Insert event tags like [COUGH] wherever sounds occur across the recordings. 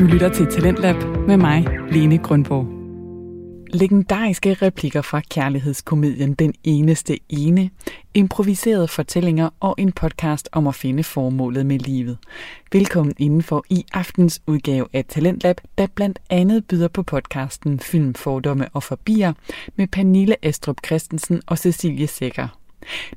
Du lytter til Talentlab med mig, Lene Grundborg. Legendariske replikker fra kærlighedskomedien Den Eneste Ene, improviserede fortællinger og en podcast om at finde formålet med livet. Velkommen indenfor i aftens udgave af Talentlab, der blandt andet byder på podcasten Film, Fordomme og Forbier med Pernille Astrup Christensen og Cecilie Sækker.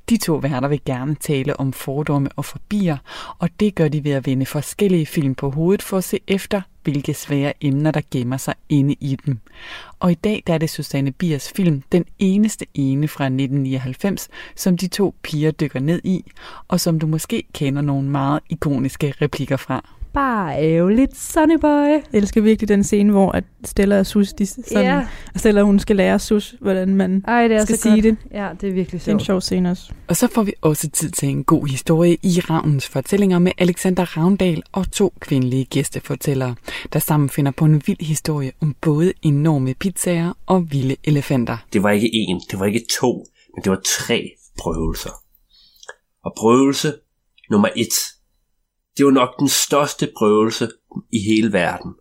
De to værter vil gerne tale om fordomme og forbier, og det gør de ved at vende forskellige film på hovedet for at se efter, hvilke svære emner, der gemmer sig inde i dem. Og i dag der er det Susanne Biers film Den eneste ene fra 1999, som de to piger dykker ned i, og som du måske kender nogle meget ikoniske replikker fra bare ærgerligt, Sonny Boy. Jeg elsker virkelig den scene, hvor at Stella og Sus, de, sådan, ja. og Stella hun skal lære Sus, hvordan man Ej, det er skal så sige godt. det. Ja, det er virkelig sjovt. Det er en sjov scene også. Og så får vi også tid til en god historie i Ravns fortællinger med Alexander Ravndal og to kvindelige gæstefortællere, der sammen finder på en vild historie om både enorme pizzaer og vilde elefanter. Det var ikke en, det var ikke to, men det var tre prøvelser. Og prøvelse nummer et, det var nok den største prøvelse i hele verden.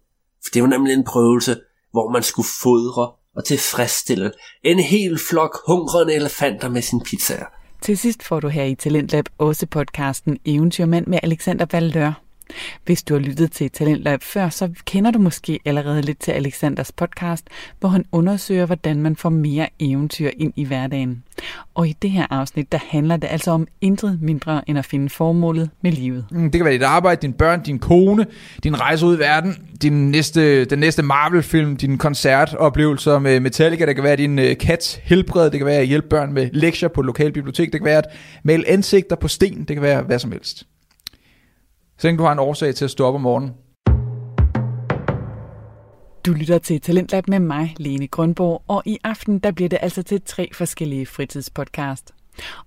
For det var nemlig en prøvelse, hvor man skulle fodre og tilfredsstille en hel flok hungrende elefanter med sin pizzaer. Til sidst får du her i Talentlab også podcasten Eventyrmand med Alexander Valør. Hvis du har lyttet til Talentlab før, så kender du måske allerede lidt til Alexanders podcast, hvor han undersøger, hvordan man får mere eventyr ind i hverdagen. Og i det her afsnit, der handler det altså om intet mindre end at finde formålet med livet. Mm, det kan være dit arbejde, din børn, din kone, din rejse ud i verden, din næste, den næste Marvel-film, din koncertoplevelser med Metallica, det kan være din øh, kats helbred, det kan være at hjælpe børn med lektier på et lokalt bibliotek, det kan være at male ansigter på sten, det kan være hvad som helst. Så du har en årsag til at stå op om morgenen. Du lytter til Talentlab med mig, Lene Grønborg, og i aften der bliver det altså til tre forskellige fritidspodcast.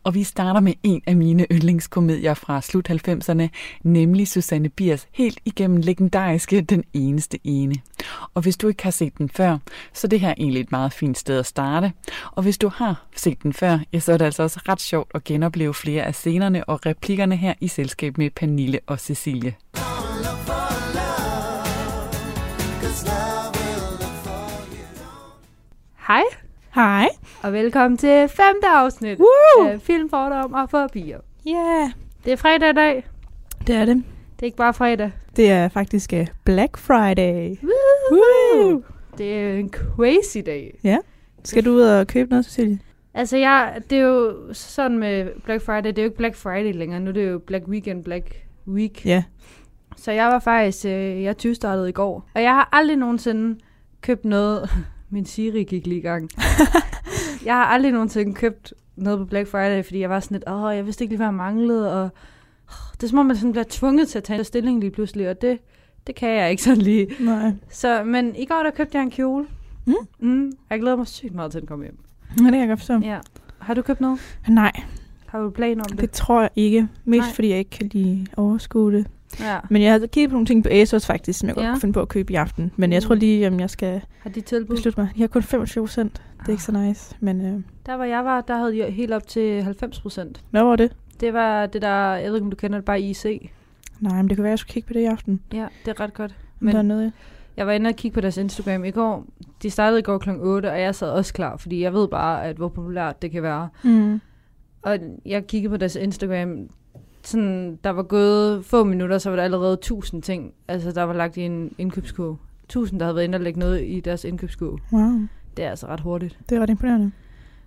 Og vi starter med en af mine yndlingskomedier fra slut 90'erne, nemlig Susanne Biers helt igennem legendariske Den Eneste Ene. Og hvis du ikke har set den før, så det her er egentlig et meget fint sted at starte. Og hvis du har set den før, ja, så er det altså også ret sjovt at genopleve flere af scenerne og replikkerne her i selskab med Pernille og Cecilie. Hej. Hej. Og velkommen til femte afsnit Woo! af Film, Fordom og Forbier. Yeah. Det er fredag i dag. Det er det. Det er ikke bare fredag. Det er faktisk uh, Black Friday. Woo! Woo! Det er en crazy dag. Ja. Skal du ud og købe noget, Cecilie? Altså, jeg, det er jo sådan med Black Friday, det er jo ikke Black Friday længere. Nu er det jo Black Weekend, Black Week. Ja. Så jeg var faktisk, øh, jeg 20 startede i går. Og jeg har aldrig nogensinde købt noget. [LAUGHS] Min Siri gik lige i gang. [LAUGHS] jeg har aldrig nogensinde købt noget på Black Friday, fordi jeg var sådan lidt, åh, jeg vidste ikke lige, hvad jeg manglede, og det er som om, man sådan bliver tvunget til at tage en stilling lige pludselig, og det, det kan jeg ikke sådan lige. Nej. Så, men i går, der købte jeg en kjole. Mm. Mm, jeg glæder mig sygt meget til at komme hjem. Ja, det kan jeg godt forstå. Ja. Har du købt noget? Nej, Har du planer om det? det tror jeg ikke. Mest Nej. fordi jeg ikke kan lige overskue det. Ja. Men jeg har kigget på nogle ting på ASOS faktisk, som jeg godt Ja. kunne finde på at købe i aften. Men jeg tror lige, om jeg skal Har de tilbud? beslutte mig. De har kun 25 procent. Det er ikke så nice. Men øh, Der hvor jeg var, der havde de helt op til 90 procent. hvad var det? Det var det der, jeg ved ikke om du kender det, bare IC. Nej, men det kan være, jeg skulle kigge på det i aften. Ja, det er ret godt. Men der er noget, jeg var inde og kigge på deres Instagram i går. De startede i går kl. 8, og jeg sad også klar, fordi jeg ved bare, at hvor populært det kan være. Mm. Og jeg kiggede på deres Instagram, sådan, der var gået få minutter, så var der allerede 1000 ting, altså der var lagt i en indkøbskurve. 1000, der havde været inde og lægge noget i deres indkøbskurve. Wow, Det er altså ret hurtigt. det er ret imponerende.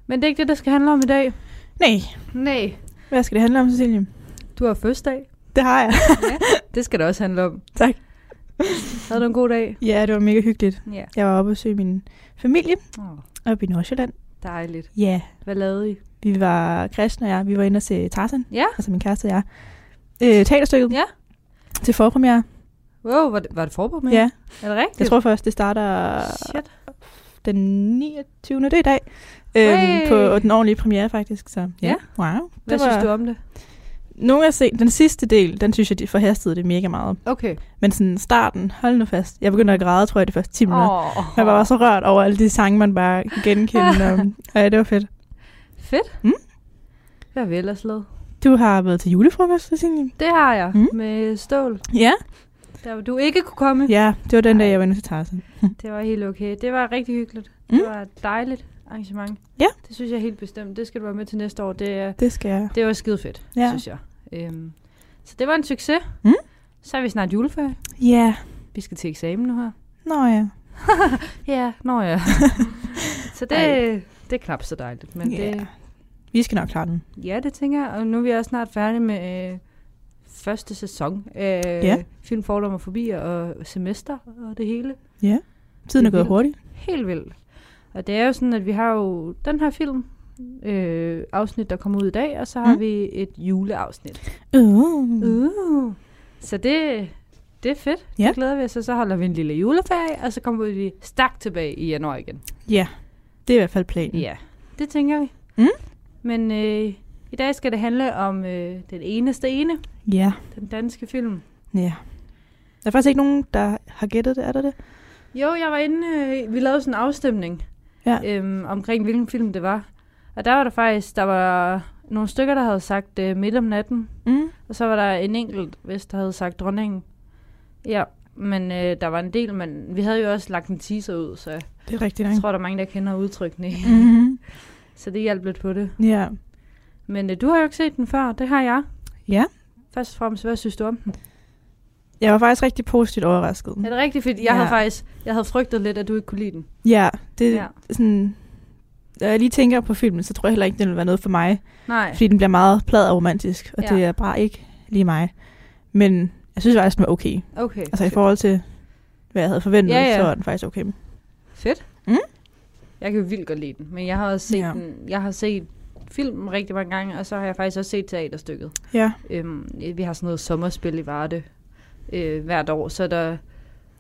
Men det er ikke det, der skal handle om i dag. Nej, Nej, hvad skal det handle om, Cecilie? du har fødselsdag. Det har jeg. [LAUGHS] Det skal det også handle om. Tak. Havde du en god dag? ja, det var mega hyggeligt. Ja. Jeg var oppe og besøge min familie Oh, oppe i Nordsjælland. dejligt. Ja, Hvad lavede I? Vi var Christian og jeg, vi var inde og se Tarzan, Ja. altså min kæreste og jeg. Øh, teaterstykket Ja. til forpremiere. Wow, var det, var det med? Ja, Er det rigtigt? jeg tror først, det starter Shit. den 29. Det er i dag. Øhm, Hey. på den ordentlige premiere faktisk. Så, ja. Ja. Wow. Hvad det var, synes du om det? Nogle af set, den sidste del, den synes jeg, de forhastede det mega meget. Okay. Men sådan starten, hold nu fast. Jeg begyndte at græde, tror jeg, de første 10 minutter. Oh. Jeg var bare så rørt over alle de sange, man bare kan genkende. [LAUGHS] um, ja, det var fedt. Fedt. Mm. Hvad har vi ellers lavet? Du har været til julefrokost, Cecilie. Det har jeg Mm. med stål. Ja. Der du ikke kunne komme. Ja, det var den dag, jeg var inde til Tarzan. [LAUGHS] det var helt okay. Det var rigtig hyggeligt. Mm. Det var et dejligt arrangement. Ja. Det synes jeg helt bestemt. Det skal du være med til næste år. Det, er, Det skal jeg. det var skide fedt, Ja. synes jeg. Øhm, så det var en succes. Mm. Så er vi snart juleferie. Ja. Vi skal til eksamen nu her. Nå ja. [LAUGHS] Ja, nå ja. [LAUGHS] så det, Ej. Det er knap så dejligt. Men Ja. det, Vi skal nok klare den. ja, det tænker jeg. Og nu er vi også snart færdige med øh, første sæson af Ja. Film, Fordom og Forbi og semester og det hele. Ja. Tiden er er gået vildt. hurtigt. Helt vildt. Og det er jo sådan, at vi har jo den her film, øh, afsnit, der kommer ud i dag, og så har mm. vi et juleafsnit. Uh. Uh. Så det, det er fedt. Ja. Det glæder vi os. Og så holder vi en lille juleferie, og så kommer vi stærkt tilbage i januar igen. Ja, det er i hvert fald planen. Ja, det tænker vi. Mm. Men øh, i dag skal det handle om øh, den eneste ene, Ja. den danske film. ja. Der er faktisk ikke nogen, der har gættet det, er der det? Jo, jeg var inde, øh, vi lavede sådan en afstemning Ja. øhm, omkring, hvilken film det var. Og der var der faktisk, der var nogle stykker, der havde sagt øh, midt om natten, Mm. og så var der en enkelt, hvis der havde sagt dronningen. Ja, men øh, der var en del, men vi havde jo også lagt en teaser ud, så Det er rigtigt nok. tror, der er mange, der kender udtrykkene. Mm-hmm. [LAUGHS] så det hjalp lidt på det. Ja. Men øh, du har jo ikke set den før, det har jeg. Ja. Først og fremmest, hvad synes du om den? Jeg var faktisk rigtig positivt overrasket. Er det rigtigt? Fordi jeg Ja. havde faktisk jeg havde frygtet lidt, at du ikke kunne lide den. Ja, det Ja. er sådan... Når jeg lige tænker på filmen, så tror jeg heller ikke, den vil være noget for mig. Nej. Fordi den bliver meget plad og romantisk, og Ja. det er bare ikke lige mig. Men jeg synes faktisk, den var okay. Okay. Altså i forhold til, hvad jeg havde forventet, Ja, ja. så var den faktisk okay. Fedt. Mm. Jeg kan jo vildt godt lide den, men jeg har også set Ja. den. Jeg har set filmen rigtig mange gange, og så har jeg faktisk også set teaterstykket. Ja. Øhm, vi har sådan noget sommerspil i Varde øh, hvert år, så er der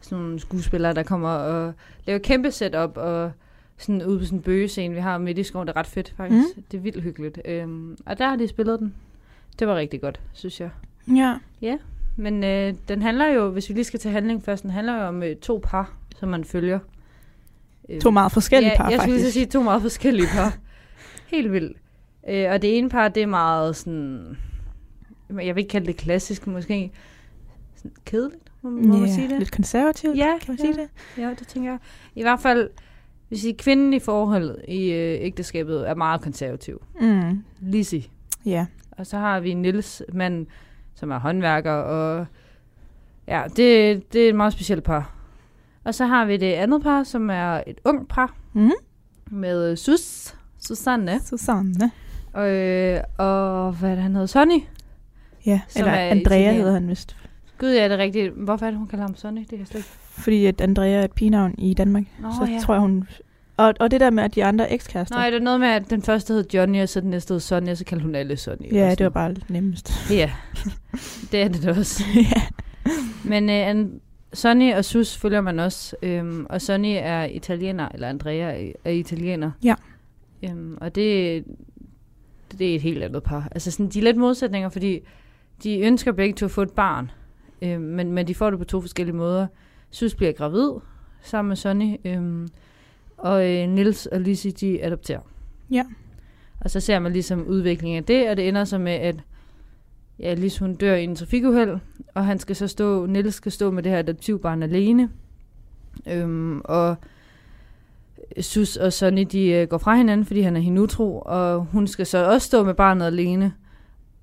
sådan nogle skuespillere, der kommer og laver kæmpe setup og sådan ude på sådan en bøgescene, vi har midt i skoven. Det er ret fedt, faktisk. Mm. Det er vildt hyggeligt. Øhm, og der har de spillet den. Det var rigtig godt, synes jeg. Ja. Men øh, den handler jo, hvis vi lige skal til handling først, den handler jo om øh, to par, som man følger. Øhm, To meget forskellige ja, par, jeg skulle faktisk. så sige to meget forskellige par. Helt vildt. Øh, og det ene par, det er meget sådan... Jeg vil ikke kalde det klassisk, måske sådan kedeligt, må, må man Ja, sige det? Lidt konservativt, Ja, kan man ja. sige det? Ja, det tænker jeg. I hvert fald, hvis I kvinden i forholdet i øh, ægteskabet er meget konservativ. Mm. Lizzie. Ja. Og så har vi Nils mand, som er håndværker, og ja, det, det er et meget specielt par. Og så har vi det andet par, som er et ung par, Mm. med Sus, Susanne, Susanne. og, øh, og hvad er det, han hedder, Sonny. Ja, Som eller er Andrea italiener. hedder han vist. Gud, ja, det er rigtigt. Hvorfor er det, hun kalder ham Sonny? Det kan jeg slet ikke. Fordi at Andrea er et pigenavn i Danmark. Nå, så ja. tror jeg, hun... Og, og det der med, at de andre ekskærester. Nej, det er noget med, at den første hed Johnny, og så den næste hed Sonny, og så kaldte hun alle Sonny. Ja, det var bare nemmest. Ja, det er det også. [LAUGHS] ja. Men øh, Sonny og Sus følger man også. Øhm, og Sonny er italiener, eller Andrea er, er italiener. Ja. Øhm, og det, det er et helt andet par. Altså sådan, de er lidt modsætninger, fordi de ønsker begge to at få et barn. Øhm, men, men de får det på to forskellige måder. Sus bliver gravid sammen med Sonny. Øhm, og øh, Nils og Lizzie, de adopterer. Ja. Og så ser man ligesom udviklingen af det, og det ender så med, at ja, Lis hun dør i en trafikuheld, og han skal så stå, Niels skal stå med det her adoptivbarn alene. Øhm, og Sus og Sonny, de øh, går fra hinanden, fordi han er hende utro, og hun skal så også stå med barnet alene.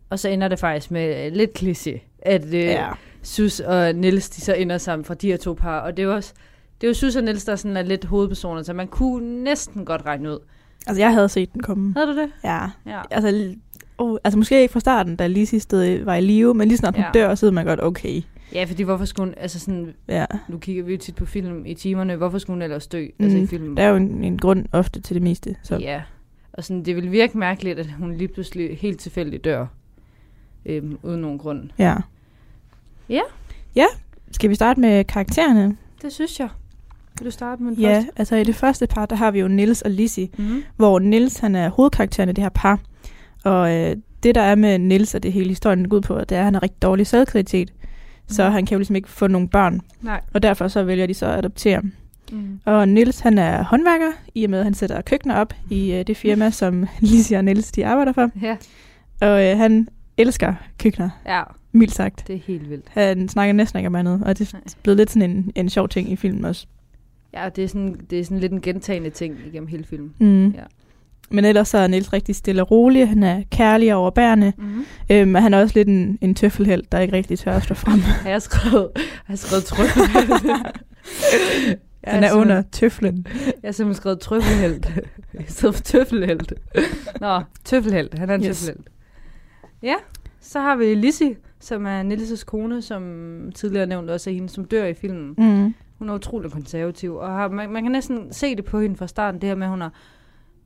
Og så ender det faktisk med øh, lidt kliché, at øh, ja. Sus og Niels, de så ender sammen fra de her to par. Og det er jo også, det er jo Sus og Niels, der sådan er lidt hovedpersoner, så man kunne næsten godt regne ud. Altså, jeg havde set den komme. Havde du det? Ja. Ja. Altså, oh, altså måske ikke fra starten, da Lizzie stadig var i live, men lige snart hun Ja. dør, så man godt, okay. Ja, fordi hvorfor skulle hun, altså sådan, Ja. nu kigger vi jo tit på film i timerne, hvorfor skulle hun ellers dø, mm. altså i Mm, filmen? Der er jo en, en grund ofte til det meste. Så. Ja, og sådan, det vil virke mærkeligt, at hun lige pludselig helt tilfældigt dør, øhm, uden nogen grund. ja. Ja. Ja, skal vi starte med karaktererne? Det synes jeg. Vil du starte med den Ja, første? altså i det første par, der har vi jo Nils og Lizzie, Mm-hmm. hvor Nils han er hovedkarakteren i det her par. Og øh, det der er med Nils og det hele historien går ud på, det er, at han har rigtig dårlig selvkvalitet. Så Mhm. han kan jo ligesom ikke få nogen børn. Nej. Og derfor så vælger de så at adoptere. Mm. Og Nils han er håndværker, i og med at han sætter køkkener op i øh, det firma, som [LAUGHS] Lizzie og Nils de arbejder for. Ja. Og øh, han elsker køkkener. Ja. mildt sagt. Det er helt vildt. Han snakker næsten ikke om andet, og det er blevet lidt sådan en, en sjov ting i filmen også. Ja, det er, sådan, det er sådan lidt en gentagende ting igennem hele filmen. Mm. Ja. Men ellers så er Niels rigtig stille og rolig. Han er kærlig og overbærende. Mm-hmm. Øhm, og han er også lidt en, en tøffelhelt, der ikke rigtig tør at stå frem. [LAUGHS] Har jeg skrevet, har skrevet? Jeg [LAUGHS] han er under tøflen. Jeg har simpelthen skrevet trøffelhelt. I stedet for tøffelhelt. Nå, tøffelhelt. Han er en Yes. tøffelhelt. Ja, så har vi Lizzie, som er Nilses kone, som tidligere nævnt også er hende, som dør i filmen. Mm. Hun er utrolig konservativ, og har, man, man kan næsten se det på hende fra starten, det her med, at hun har,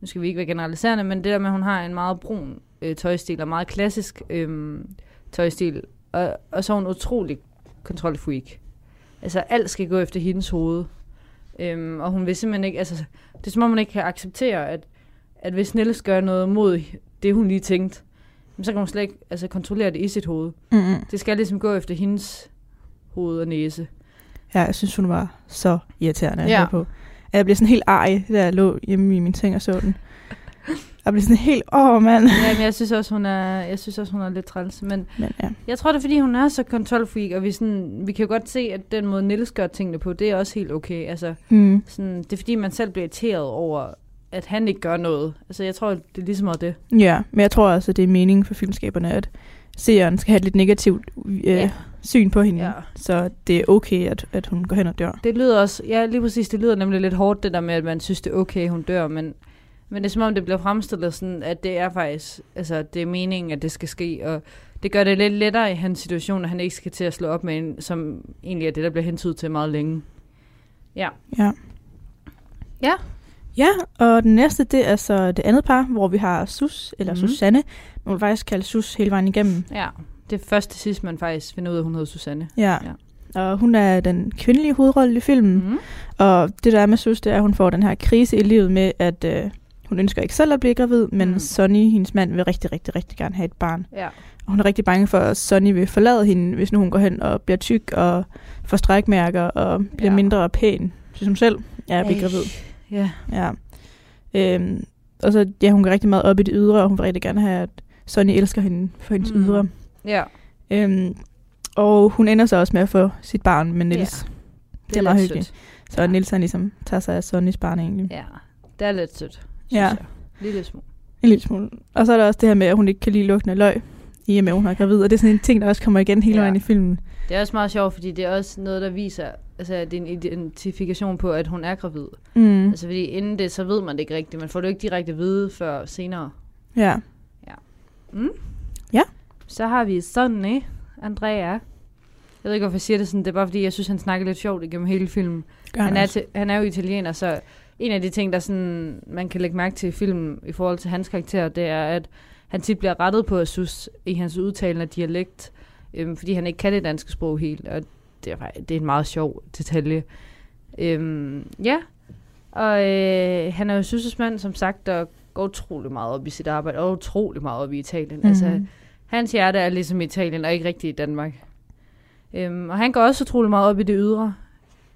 nu skal vi ikke være generaliserende, men det der med, at hun har en meget brun øh, tøjstil, og meget klassisk øh, tøjstil, og, og så er hun utrolig kontrolfreak. Altså, alt skal gå efter hendes hoved. Øhm, og hun vil simpelthen ikke, altså, det er som om hun ikke kan acceptere, at, at hvis Niels gør noget mod det, hun lige tænkte, så kan hun slet ikke altså, kontrollere det i sit hoved. Mm-hmm. Det skal ligesom gå efter hendes hoved og næse. Ja, jeg synes, hun var så irriterende at Ja. på. At Jeg blev sådan helt ej, da jeg lå hjemme i min seng og så den. Jeg blev sådan helt, åh oh, mand. Ja, men jeg synes også, hun er, jeg synes også, hun er lidt træls. Men Men ja. jeg tror, det er, fordi hun er så kontrolfreak, og vi, sådan, vi kan jo godt se, at den måde, Niels gør tingene på, det er også helt okay. Altså, Mm. sådan, det er fordi, man selv bliver irriteret over, at han ikke gør noget. Altså, jeg tror, det er ligesom meget det. Ja, men jeg tror også, at det er meningen for filmskaberne, at seeren skal have et lidt negativt øh, Ja. syn på hende. Ja. Så det er okay, at, at hun går hen og dør. Det lyder også, ja, lige præcis, det lyder nemlig lidt hårdt, det der med, at man synes, det er okay, hun dør, men, men det er som om, det bliver fremstillet sådan, at det er faktisk, altså, det er meningen, at det skal ske, og det gør det lidt lettere i hans situation, at han ikke skal til at slå op med en, som egentlig er det, der bliver hentydet til meget længe. Ja. Ja. Ja. Ja, og den næste, det er så det andet par, hvor vi har Sus, eller mm. Susanne. Man vil faktisk kalde Sus hele vejen igennem. Ja, det er først til sidst, man faktisk finder ud af, at hun hedder Susanne. Ja. Ja. Og hun er den kvindelige hovedrolle i filmen. Mm. Og det der er med Sus, det er, at hun får den her krise i livet med, at øh, hun ønsker ikke selv at blive gravid, men Mm. Sonny, hendes mand, vil rigtig, rigtig, rigtig gerne have et barn. Ja. Og hun er rigtig bange for, at Sonny vil forlade hende, hvis nu hun går hen og bliver tyk og får strækmærker og bliver Ja. ja. mindre pæn, synes hun selv, er at blive gravid. Ja. Ja. Øhm, og så, ja, hun går rigtig meget op i det ydre, og hun vil rigtig gerne have, at Sonny elsker hende for hendes Mm. ydre. Ja. Øhm, og hun ender så også med at få sit barn med Nils. Ja. Det er meget hyggeligt. sødt. Så Ja. Nils han ligesom tager sig af Sonnys barn egentlig. Ja, det er lidt sødt, synes Ja. jeg. Lille smule. En lille smule. Og så er der også det her med, at hun ikke kan lide lugten af løg, i og med, at hun er gravid. Og det er sådan en ting, der også kommer igen hele Ja. vejen i filmen. Det er også meget sjovt, fordi det er også noget, der viser, altså det er en identifikation på, at hun er gravid. Mm. Mm. Altså fordi inden det, så ved man det ikke rigtigt. Man får det ikke direkte at vide før senere. Ja. Så har vi Sonny, Andrea. Jeg ved ikke, hvorfor jeg siger det sådan. Det er bare fordi, jeg synes, han snakker lidt sjovt igennem hele filmen. Gør Han er, også. til, han er jo italiener, så en af de ting, der sådan, man kan lægge mærke til i filmen i forhold til hans karakter, det er, at han tit bliver rettet på Asus i hans udtalen af dialekt, øhm, fordi han ikke kan det danske sprog helt, og det er, det er en meget sjov detalje. Øhm, ja, og øh, han er jo sysselmand, som sagt, der går utrolig meget op i sit arbejde, og utrolig meget op i Italien. Mm-hmm. Altså, Mhm. hans hjerte er ligesom i Italien, og ikke rigtig i Danmark. Øhm, og han går også utrolig meget op i det ydre.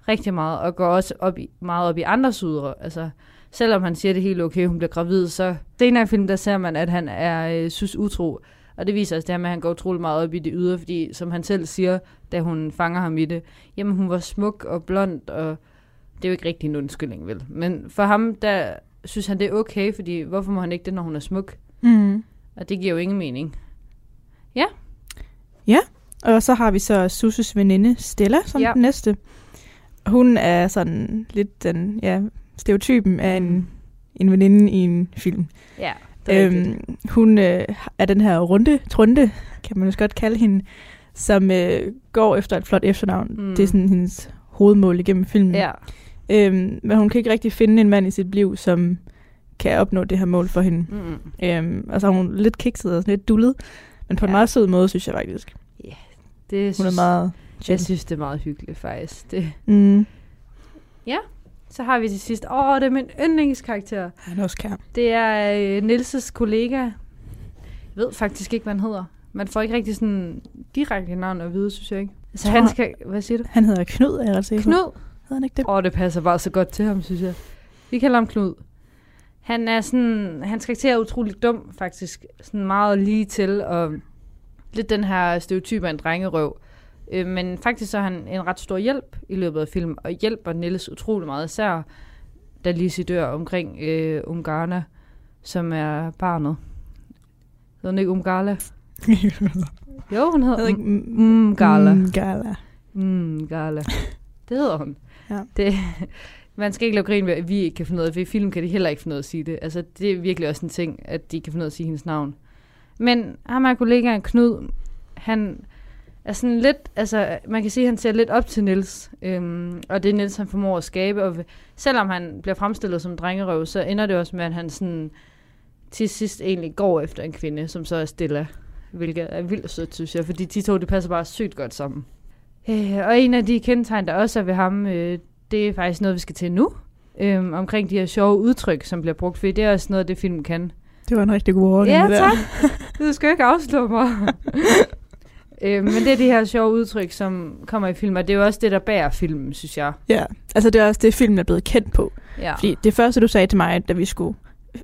Rigtig meget. Og går også op i, meget op i andres ydre. Altså, selvom han siger det helt okay, hun bliver gravid, så senere i filmen, der ser man, at han er øh, sus utro. Og det viser også det her med, at han går utrolig meget op i det ydre, fordi som han selv siger, da hun fanger ham i det, jamen hun var smuk og blond, og det er jo ikke rigtig en undskyldning, vel? Men for ham, der synes han, det er okay, fordi hvorfor må han ikke det, når hun er smuk? Mm. Og det giver jo ingen mening. Og så har vi så Susses veninde Stella som Ja. ja. den næste. Hun er sådan lidt den, ja, stereotypen af en, en veninde i en film. Ja, øhm, hun øh, er den her runde, trunde, kan man også godt kalde hende, som øh, går efter et flot efternavn. Mm. Det er sådan hendes hovedmål igennem filmen. Ja, Øhm, men hun kan ikke rigtig finde en mand i sit liv, som kan opnå det her mål for hende. mm. Øhm, og så er hun lidt kikset og sådan lidt dullet, men på ja. en Ja. meget sød måde, synes jeg faktisk. det Hun er synes, meget chill. jeg synes, det er meget hyggeligt, faktisk. Det. Mm. Så har vi til sidst, åh, det er min yndlingskarakter. Han er også kær. Det er øh, Nilses kollega. Jeg ved faktisk ikke, hvad han hedder. Man får ikke rigtig sådan direkte navn at vide, synes jeg ikke. Altså, Tror- han skal, hvad siger du? Han hedder Knud, er jeg ret sikker. Knud? Hedder han ikke det? Åh, det passer bare så godt til ham, synes jeg. Vi kalder ham Knud. Han er sådan, hans karakter er utrolig dum, faktisk. Sådan meget lige til, og lidt den her stereotyp af en drengerøv. Øh, men faktisk så er han en ret stor hjælp i løbet af filmen, og hjælper Niels utrolig meget, især da Lizzie dør omkring øh, Umgarna, som er barnet. Hedder hun ikke Umgarla? [LAUGHS] Jo, hun hedder hedder ikke Mm, Umgarla. Mm, Gala. Mm, Gala. Det hedder hun. Ja. Det, [LAUGHS] man skal ikke lave grin ved, at vi ikke kan finde ud af det, i film kan de heller ikke finde ud af at sige det. Altså, det er virkelig også en ting, at de kan finde ud af at sige hendes navn. Men ham og kollegaen Knud, han er sådan lidt, altså man kan sige, at han ser lidt op til Nils øhm, og det er Nils han formår at skabe, og selvom han bliver fremstillet som drengerøv, så ender det også med, at han sådan til sidst egentlig går efter en kvinde, som så er Stella, hvilket er vildt sødt, synes jeg, fordi de to, det passer bare sygt godt sammen. Øh, og en af de kendetegn, der også er ved ham, øh, det er faktisk noget, vi skal til nu, øh, omkring de her sjove udtryk, som bliver brugt, fordi det er også noget, det film kan. Det var en rigtig god ordning. Ja, det der. tak. Du skal jo ikke afslå mig. [LAUGHS] øh, men det er de her sjove udtryk, som kommer i film, og det er jo også det, der bærer filmen, synes jeg. Ja, altså det er også det, filmen er blevet kendt på. Ja. Fordi det første, du sagde til mig, da vi skulle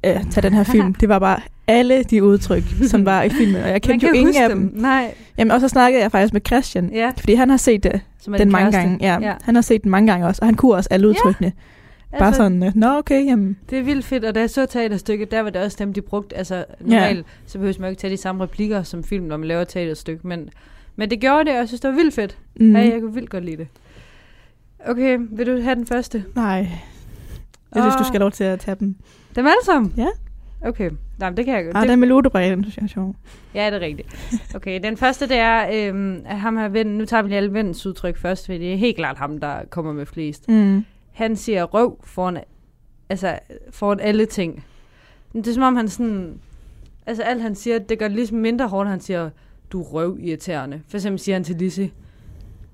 øh, tage den her [LAUGHS] film, det var bare alle de udtryk, som var i filmen, og jeg kendte jo ingen af dem. Nej. Jamen, og så snakkede jeg faktisk med Christian, Ja, fordi han har set det, som den mange gange. Ja, ja. ja, han har set den mange gange også, og han kunne også alle udtrykkene. Ja, bare sådan, nå okay, jamen, Det er vildt fedt, og da jeg så teaterstykket, der var det også dem, de brugte. Altså, normalt, så behøver man jo ikke tage de samme replikker som film, når man laver teaterstykke, men, men det gjorde det, og jeg synes, det var vildt fedt. mm. Ja, jeg kunne vildt godt lide det. Okay, vil du have den første? nej. Jeg synes, du Åh. skal lov til at tage dem. Dem alle sammen? Ja. Okay, Nej, det kan jeg godt. Ah, Det- den med lutebrækken, den synes jeg er sjov. Ja, det er rigtigt. Okay, den første, det er, øhm, at ham her ven, nu tager vi lige alle vennens udtryk først, for det er helt klart ham, der kommer med flest. Mm. Han siger røv foran, altså, foran alle ting. Men Det er som om han sådan, altså alt han siger, det gør det ligesom mindre hårdt, han siger, du er røv irriterende. For eksempel siger han til Lizzie,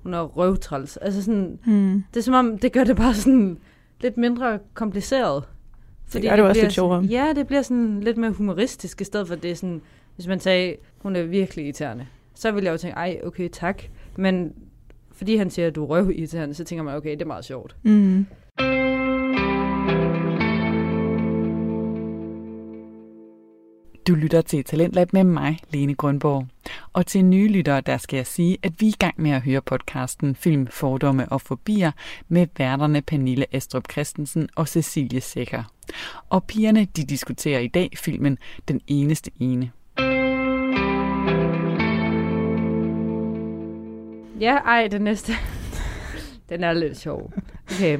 hun er røvtræls. Altså sådan, Mm. det er som om, det gør det bare sådan lidt mindre kompliceret. Det gør det også bliver lidt sjovere. Ja, det bliver sådan lidt mere humoristisk, i stedet for det er sådan, hvis man sagde, hun er virkelig irriterende, så ville jeg jo tænke, ej, okay, tak. Men fordi han siger, at du er røv irriterende, så tænker man, okay, det er meget sjovt. Mm. Du lytter til Talentlab med mig, Lene Grundborg. Og til nye lyttere, der skal jeg sige, at vi er i gang med at høre podcasten Film, Fordomme og Fobier med værterne Pernille Astrup Christensen og Cecilie Sækker. Og pigerne, de diskuterer i dag filmen Den Eneste Ene. Ja, ej, den næste. [LAUGHS] den er lidt sjov. Okay,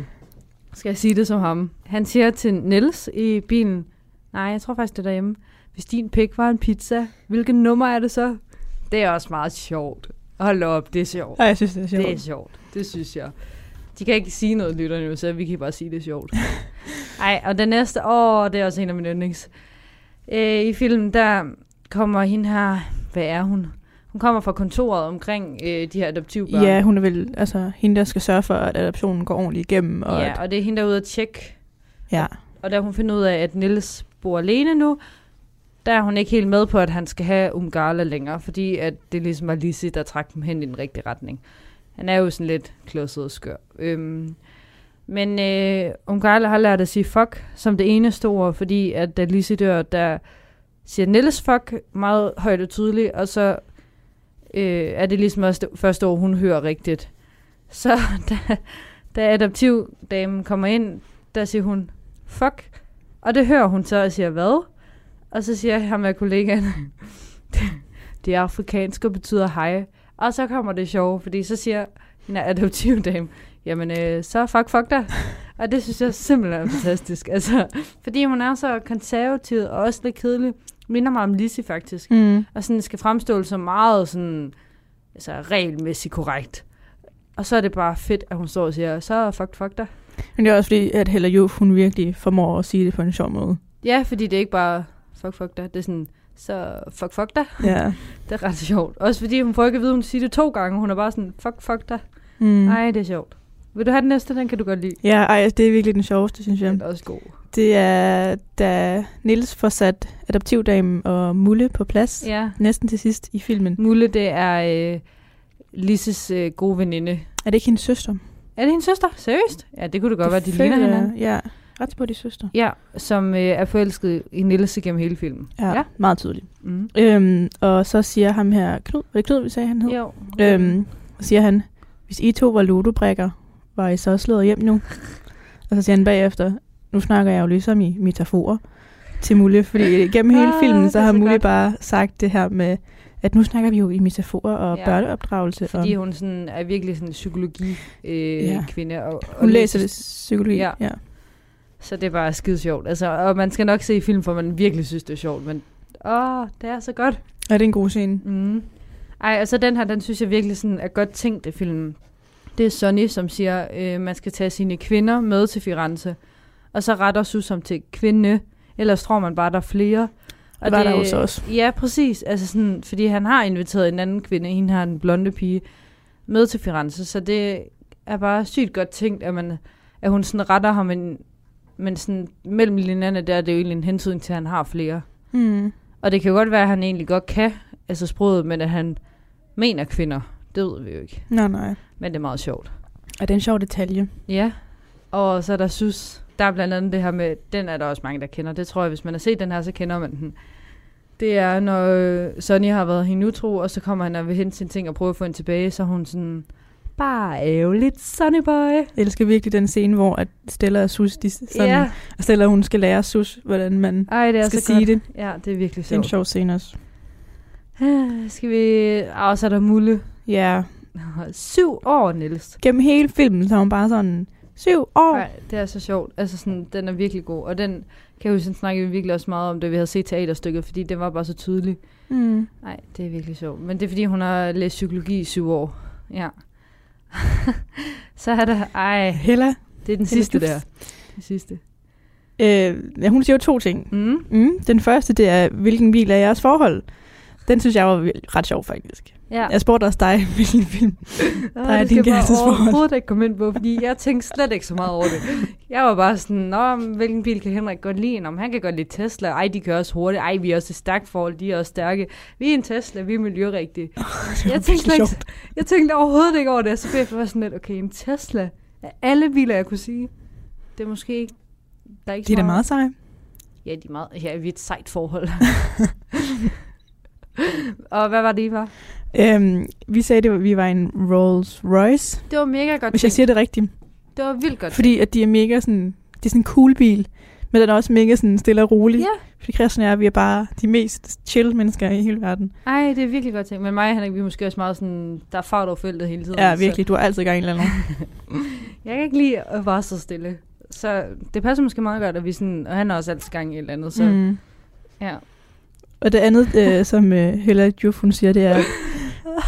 skal jeg sige det som ham? Han siger til Niels i bilen, nej, jeg tror faktisk, det er derhjemme. Hvis din pik var en pizza, hvilket nummer er det så? Det er også meget sjovt. Hold op, det er sjovt. Ej, jeg synes, det er sjovt. Det er sjovt. Det synes jeg. De kan ikke sige noget, lytterne nu, så vi kan bare sige, det er sjovt. [LAUGHS] Ej, og den næste, åh, det er også en af mine yndlings. Øh, I filmen, der kommer hende her, hvad er hun? Hun kommer fra kontoret omkring øh, de her adoptivbørn. Ja, hun er vel altså, hende, der skal sørge for, at adoptionen går ordentligt igennem. Og ja, at, og det er hende, der er ude at tjekke. ja. Og da hun finder ud af, at Nils bor alene nu, der er hun ikke helt med på, at han skal have Umgarla længere, fordi at det ligesom var Lizzie, der trak dem hen i den rigtige retning. Han er jo sådan lidt klodset og skør. Øhm, men øh, Umgarla har lært at sige fuck som det eneste ord, fordi at da Lizzie dør, der siger Nils fuck meget højt og tydeligt, og så øh, er det ligesom også det første år, hun hører rigtigt. Så [LAUGHS] da, da adoptivdamen kommer ind, der siger hun, fuck. Og det hører hun så og siger, hvad? Og så siger ham med kollegaen, [LAUGHS] det, det er afrikansk og betyder hej. Og så kommer det sjove, fordi så siger en adoptivdame, jamen øh, så fuck, fuck dig. Og det synes jeg simpelthen er fantastisk. Altså, fordi hun er så konservativ og også lidt kedelig. Minder mig om Lizzie faktisk. Mm. Og sådan skal fremstå som meget sådan, altså regelmæssigt korrekt. Og så er det bare fedt, at hun står og siger, så fuck, fuck dig. Men det er også fordi, at Hella Juf, hun virkelig formår at sige det på en sjov måde. Ja, fordi det er ikke bare fuck, fuck dig. Det er sådan, så fuck, fuck dig. Ja. [LAUGHS] Det er ret sjovt. Også fordi hun får ikke at vide, at hun siger det to gange. Hun er bare sådan, fuck, fuck dig. Mm. Nej, det er sjovt. Vil du have den næste? Den kan du godt lide. Ja, ej, det er virkelig den sjoveste, synes jeg. Den er også god. Det er, da Nils får sat adoptivdamen og Mulle på plads. Ja. Næsten til sidst i filmen. Mulle, det er øh, Lisses øh, gode veninde. Er det ikke hendes søster? Er det hendes søster? Seriøst? Ja, det kunne det godt være, de føler ligner hinanden. Ja. Retspurtig søster. Ja, som øh, er forelsket i Nils gennem hele filmen. Ja, Ja. ja. meget tydeligt. Mm. Øhm, og så siger ham her, Knud, var det Knud, vi sagde, han hed? Jo. Øhm, siger han, hvis I to var ludobrikker, var I så slået hjem nu? [LAUGHS] og så siger han bagefter, nu snakker jeg jo ligesom i metaforer til Mulle, fordi gennem hele Ah, filmen, så har så Mulle godt. bare sagt det her med, at nu snakker vi jo i metaforer og Ja, børneopdragelse. Fordi og hun sådan er virkelig sådan en psykologi øh, Ja. kvinde. Og, og hun læser det psykologi. Ja. Ja. Så det er bare skide sjovt. Altså, og man skal nok se film, for man virkelig synes, det er sjovt. Men åh, det er så godt. ja, det er en god scene. Mm. Ej, altså den her, den synes jeg virkelig sådan er godt tænkt i filmen. Det er Sonny, som siger, øh, man skal tage sine kvinder med til Firenze. Og så retter Susom til kvinde. Ellers tror man bare, der er flere. Det var der jo så også. Ja, præcis. Altså sådan, fordi han har inviteret en anden kvinde, hende her, den blonde pige, med til Firenze. Så det er bare sygt godt tænkt, at, man, at hun sådan retter ham, men, men sådan mellem linjerne der, er det jo egentlig en hensyn til, at han har flere. Mm. Og det kan jo godt være, at han egentlig godt kan, altså sproget, men at han mener kvinder. Det ved vi jo ikke. Nej, nej. Men det er meget sjovt. Og det er en sjov detalje. Ja. Og så er der Sus. Der er blandt andet det her med, den er der også mange, der kender. Det tror jeg, hvis man har set den her, så kender man den. Det er, når øh, Sonny har været hende utro, og så kommer han og vil hente sine ting og prøve at få hende tilbage, så hun sådan, bare ærgerligt, Sonny boy. Jeg elsker virkelig den scene, hvor at Stella og Sus, de sådan, ja. og Stella hun skal lære Sus, hvordan man Ej, det er skal så sige godt. det. Ja, det er virkelig Det er en sjovt. sjov scene også. [SIGHS] Skal vi... Og så er der Mulle. Ja, Syv år, Niels. gennem hele filmen, så er hun bare sådan, syv år. Nej, det er så sjovt. Altså sådan, den er virkelig god. Og den kan jeg jo sådan snakke vi virkelig også meget om, da vi havde set teaterstykket, fordi den var bare så tydelig. Mm. Nej, det er virkelig sjovt. Men det er fordi, hun har læst psykologi i syv år. Ja. [LAUGHS] så er der... Ej, Hella, det er den Hella sidste Jufs. der. Den sidste. øh, ja, hun siger jo to ting. Mm. Mm. Den første, det er, hvilken bil er jeres forhold? Den synes jeg var ret sjov, faktisk. Ja. Jeg spurgte også dig, [LAUGHS] hvilken film. Der er det din skal jeg kærestesforhold. overhovedet ikke komme ind på, fordi jeg tænkte slet ikke så meget over det. Jeg var bare sådan, Nå, hvilken bil kan Henrik godt lide? Nå, han kan godt lide Tesla. Ej, de kører også hurtigt. Ej, vi er også et stærkt forhold. De er også stærke. Vi er en Tesla, vi er miljørigtige. [LAUGHS] jeg, tænkte ikke, jeg tænkte overhovedet ikke over det. Så blev jeg sådan lidt, okay, en Tesla. Af alle biler, jeg kunne sige. Det er måske ikke... Der er ikke Det er da meget sej. Ja, de er meget... Ja, vi er et sejt forhold. [LAUGHS] Og hvad var det, I var? Øhm, vi sagde, at vi var en Rolls Royce, Det var mega godt hvis jeg tænkt. siger det rigtigt. Det var vildt godt Fordi at de er mega sådan, det er sådan en cool bil, men den er også mega sådan stille og rolig. Ja. Fordi Christian og jeg, vi er bare de mest chill mennesker i hele verden. Ej, det er virkelig godt tænkt. Men mig og Henrik, vi er måske også meget sådan, der er fart over feltet hele tiden. Ja, virkelig. Du har altid gang i eller anden. Så [LAUGHS] [LAUGHS] jeg kan ikke lide at være så stille. Så det passer måske meget godt, at vi sådan, og han har også altid gang i et eller andet. Så Mm. ja. Og det andet, øh, som øh, Hella Juf, hun siger, det er,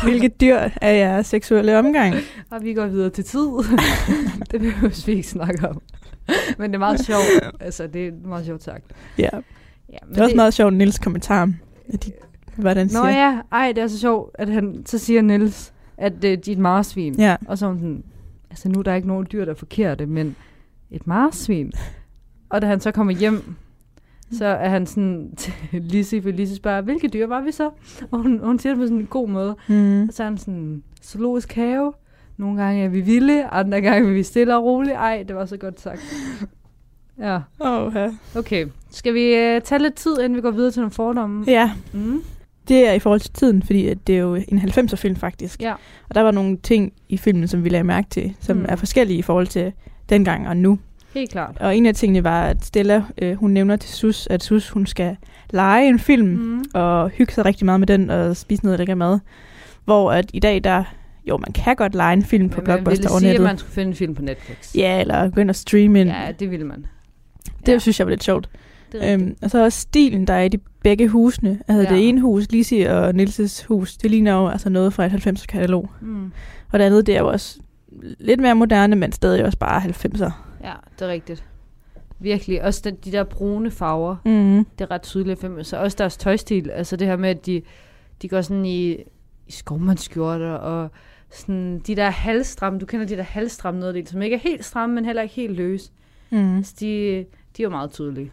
hvilket dyr er jeres seksuelle omgang? [LAUGHS] Og vi går videre til tid. [LAUGHS] det behøver vi ikke snakke om. Men det er meget sjovt. [LAUGHS] Altså, det er meget sjovt sagt. Ja, Ja, men det er også meget sjovt, Nils kommentar. At de, hvordan Nå siger. ja, ej, det er så sjovt, at han så siger Niels, at øh, de er et marsvin. Ja. Og så sådan, altså nu er der ikke nogen dyr, der er forkerte, men et marsvin. Og da han så kommer hjem, så er han sådan til [LAUGHS] Lizzie, for Lizzie spørger, hvilke dyr var vi så? Og hun, hun siger det på sådan en god måde. Mm. Og så er han sådan, zoologisk have. Nogle gange er vi vilde, andre gange er vi stille og rolige. Ej, det var så godt sagt. [LAUGHS] Ja, ja. okay. Skal vi uh, tage lidt tid, inden vi går videre til nogle fordomme? ja, Mm. det er i forhold til tiden, fordi at det er jo en 90'er film faktisk. Ja. Og der var nogle ting i filmen, som vi lagde mærke til, som mm. er forskellige i forhold til dengang og nu. Helt klart. Og en af tingene var, at Stella, øh, hun nævner til Sus, at Sus, hun skal lege en film, mm. Og hygge sig rigtig meget med den, og spise noget lækker mad. Hvor at i dag, der, jo, man kan godt lege en film på Men ville Blockbuster over sige, at nettet. man skulle finde en film på Netflix. Ja, eller gå ind og streame en. Ja, det ville man. Det ja, synes jeg var lidt sjovt. Øhm, og så også stilen, der er i de begge husene. Altså Ja. det ene hus, Lizzie og Nilses hus, det ligner jo altså noget fra et 90'er katalog. Mm. Og det andet, det er jo også lidt mere moderne, men stadig også bare 90'er. Ja, det er rigtigt. Virkelig. Også den, de der brune farver, Mm. det er ret tydeligt. Så også deres tøjstil. Altså det her med, at de, de går sådan i, i skovmandsskjorter og sådan de der halvstramme, du kender de der halvstramme nederdel, som ikke er helt stramme, men heller ikke helt løse. Mm. Altså, de, de er meget tydelige.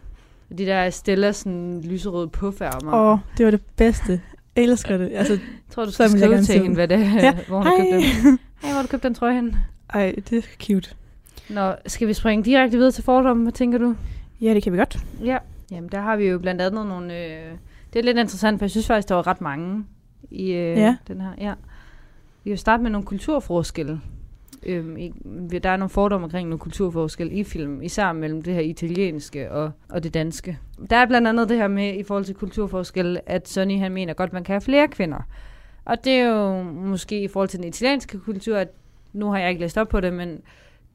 Og De der Stella sådan lyserøde puffærmer. Åh, oh, det var det bedste. Jeg elsker det. Altså, Jeg [LAUGHS] tror, du skal skrive til hende, hvad det er, Ja. hvor hun har købt den. hej. Hey, hvor har du købt den trøje hen? Ej, det er cute. Nå, skal vi springe direkte videre til fordomme? Hvad tænker du? Ja, det kan vi godt. Ja. Jamen, der har vi jo blandt andet nogle... Øh, det er lidt interessant, for jeg synes faktisk, der var ret mange i øh, Ja. den her. Ja. Vi vil starte med nogle kulturforskelle. Øhm, i, der er nogle fordomme omkring nogle kulturforskelle i film, især mellem det her italienske og, og det danske. Der er blandt andet det her med, i forhold til kulturforskelle, at Sonny han mener godt, man kan have flere kvinder. Og det er jo måske i forhold til den italienske kultur, at nu har jeg ikke læst op på det, men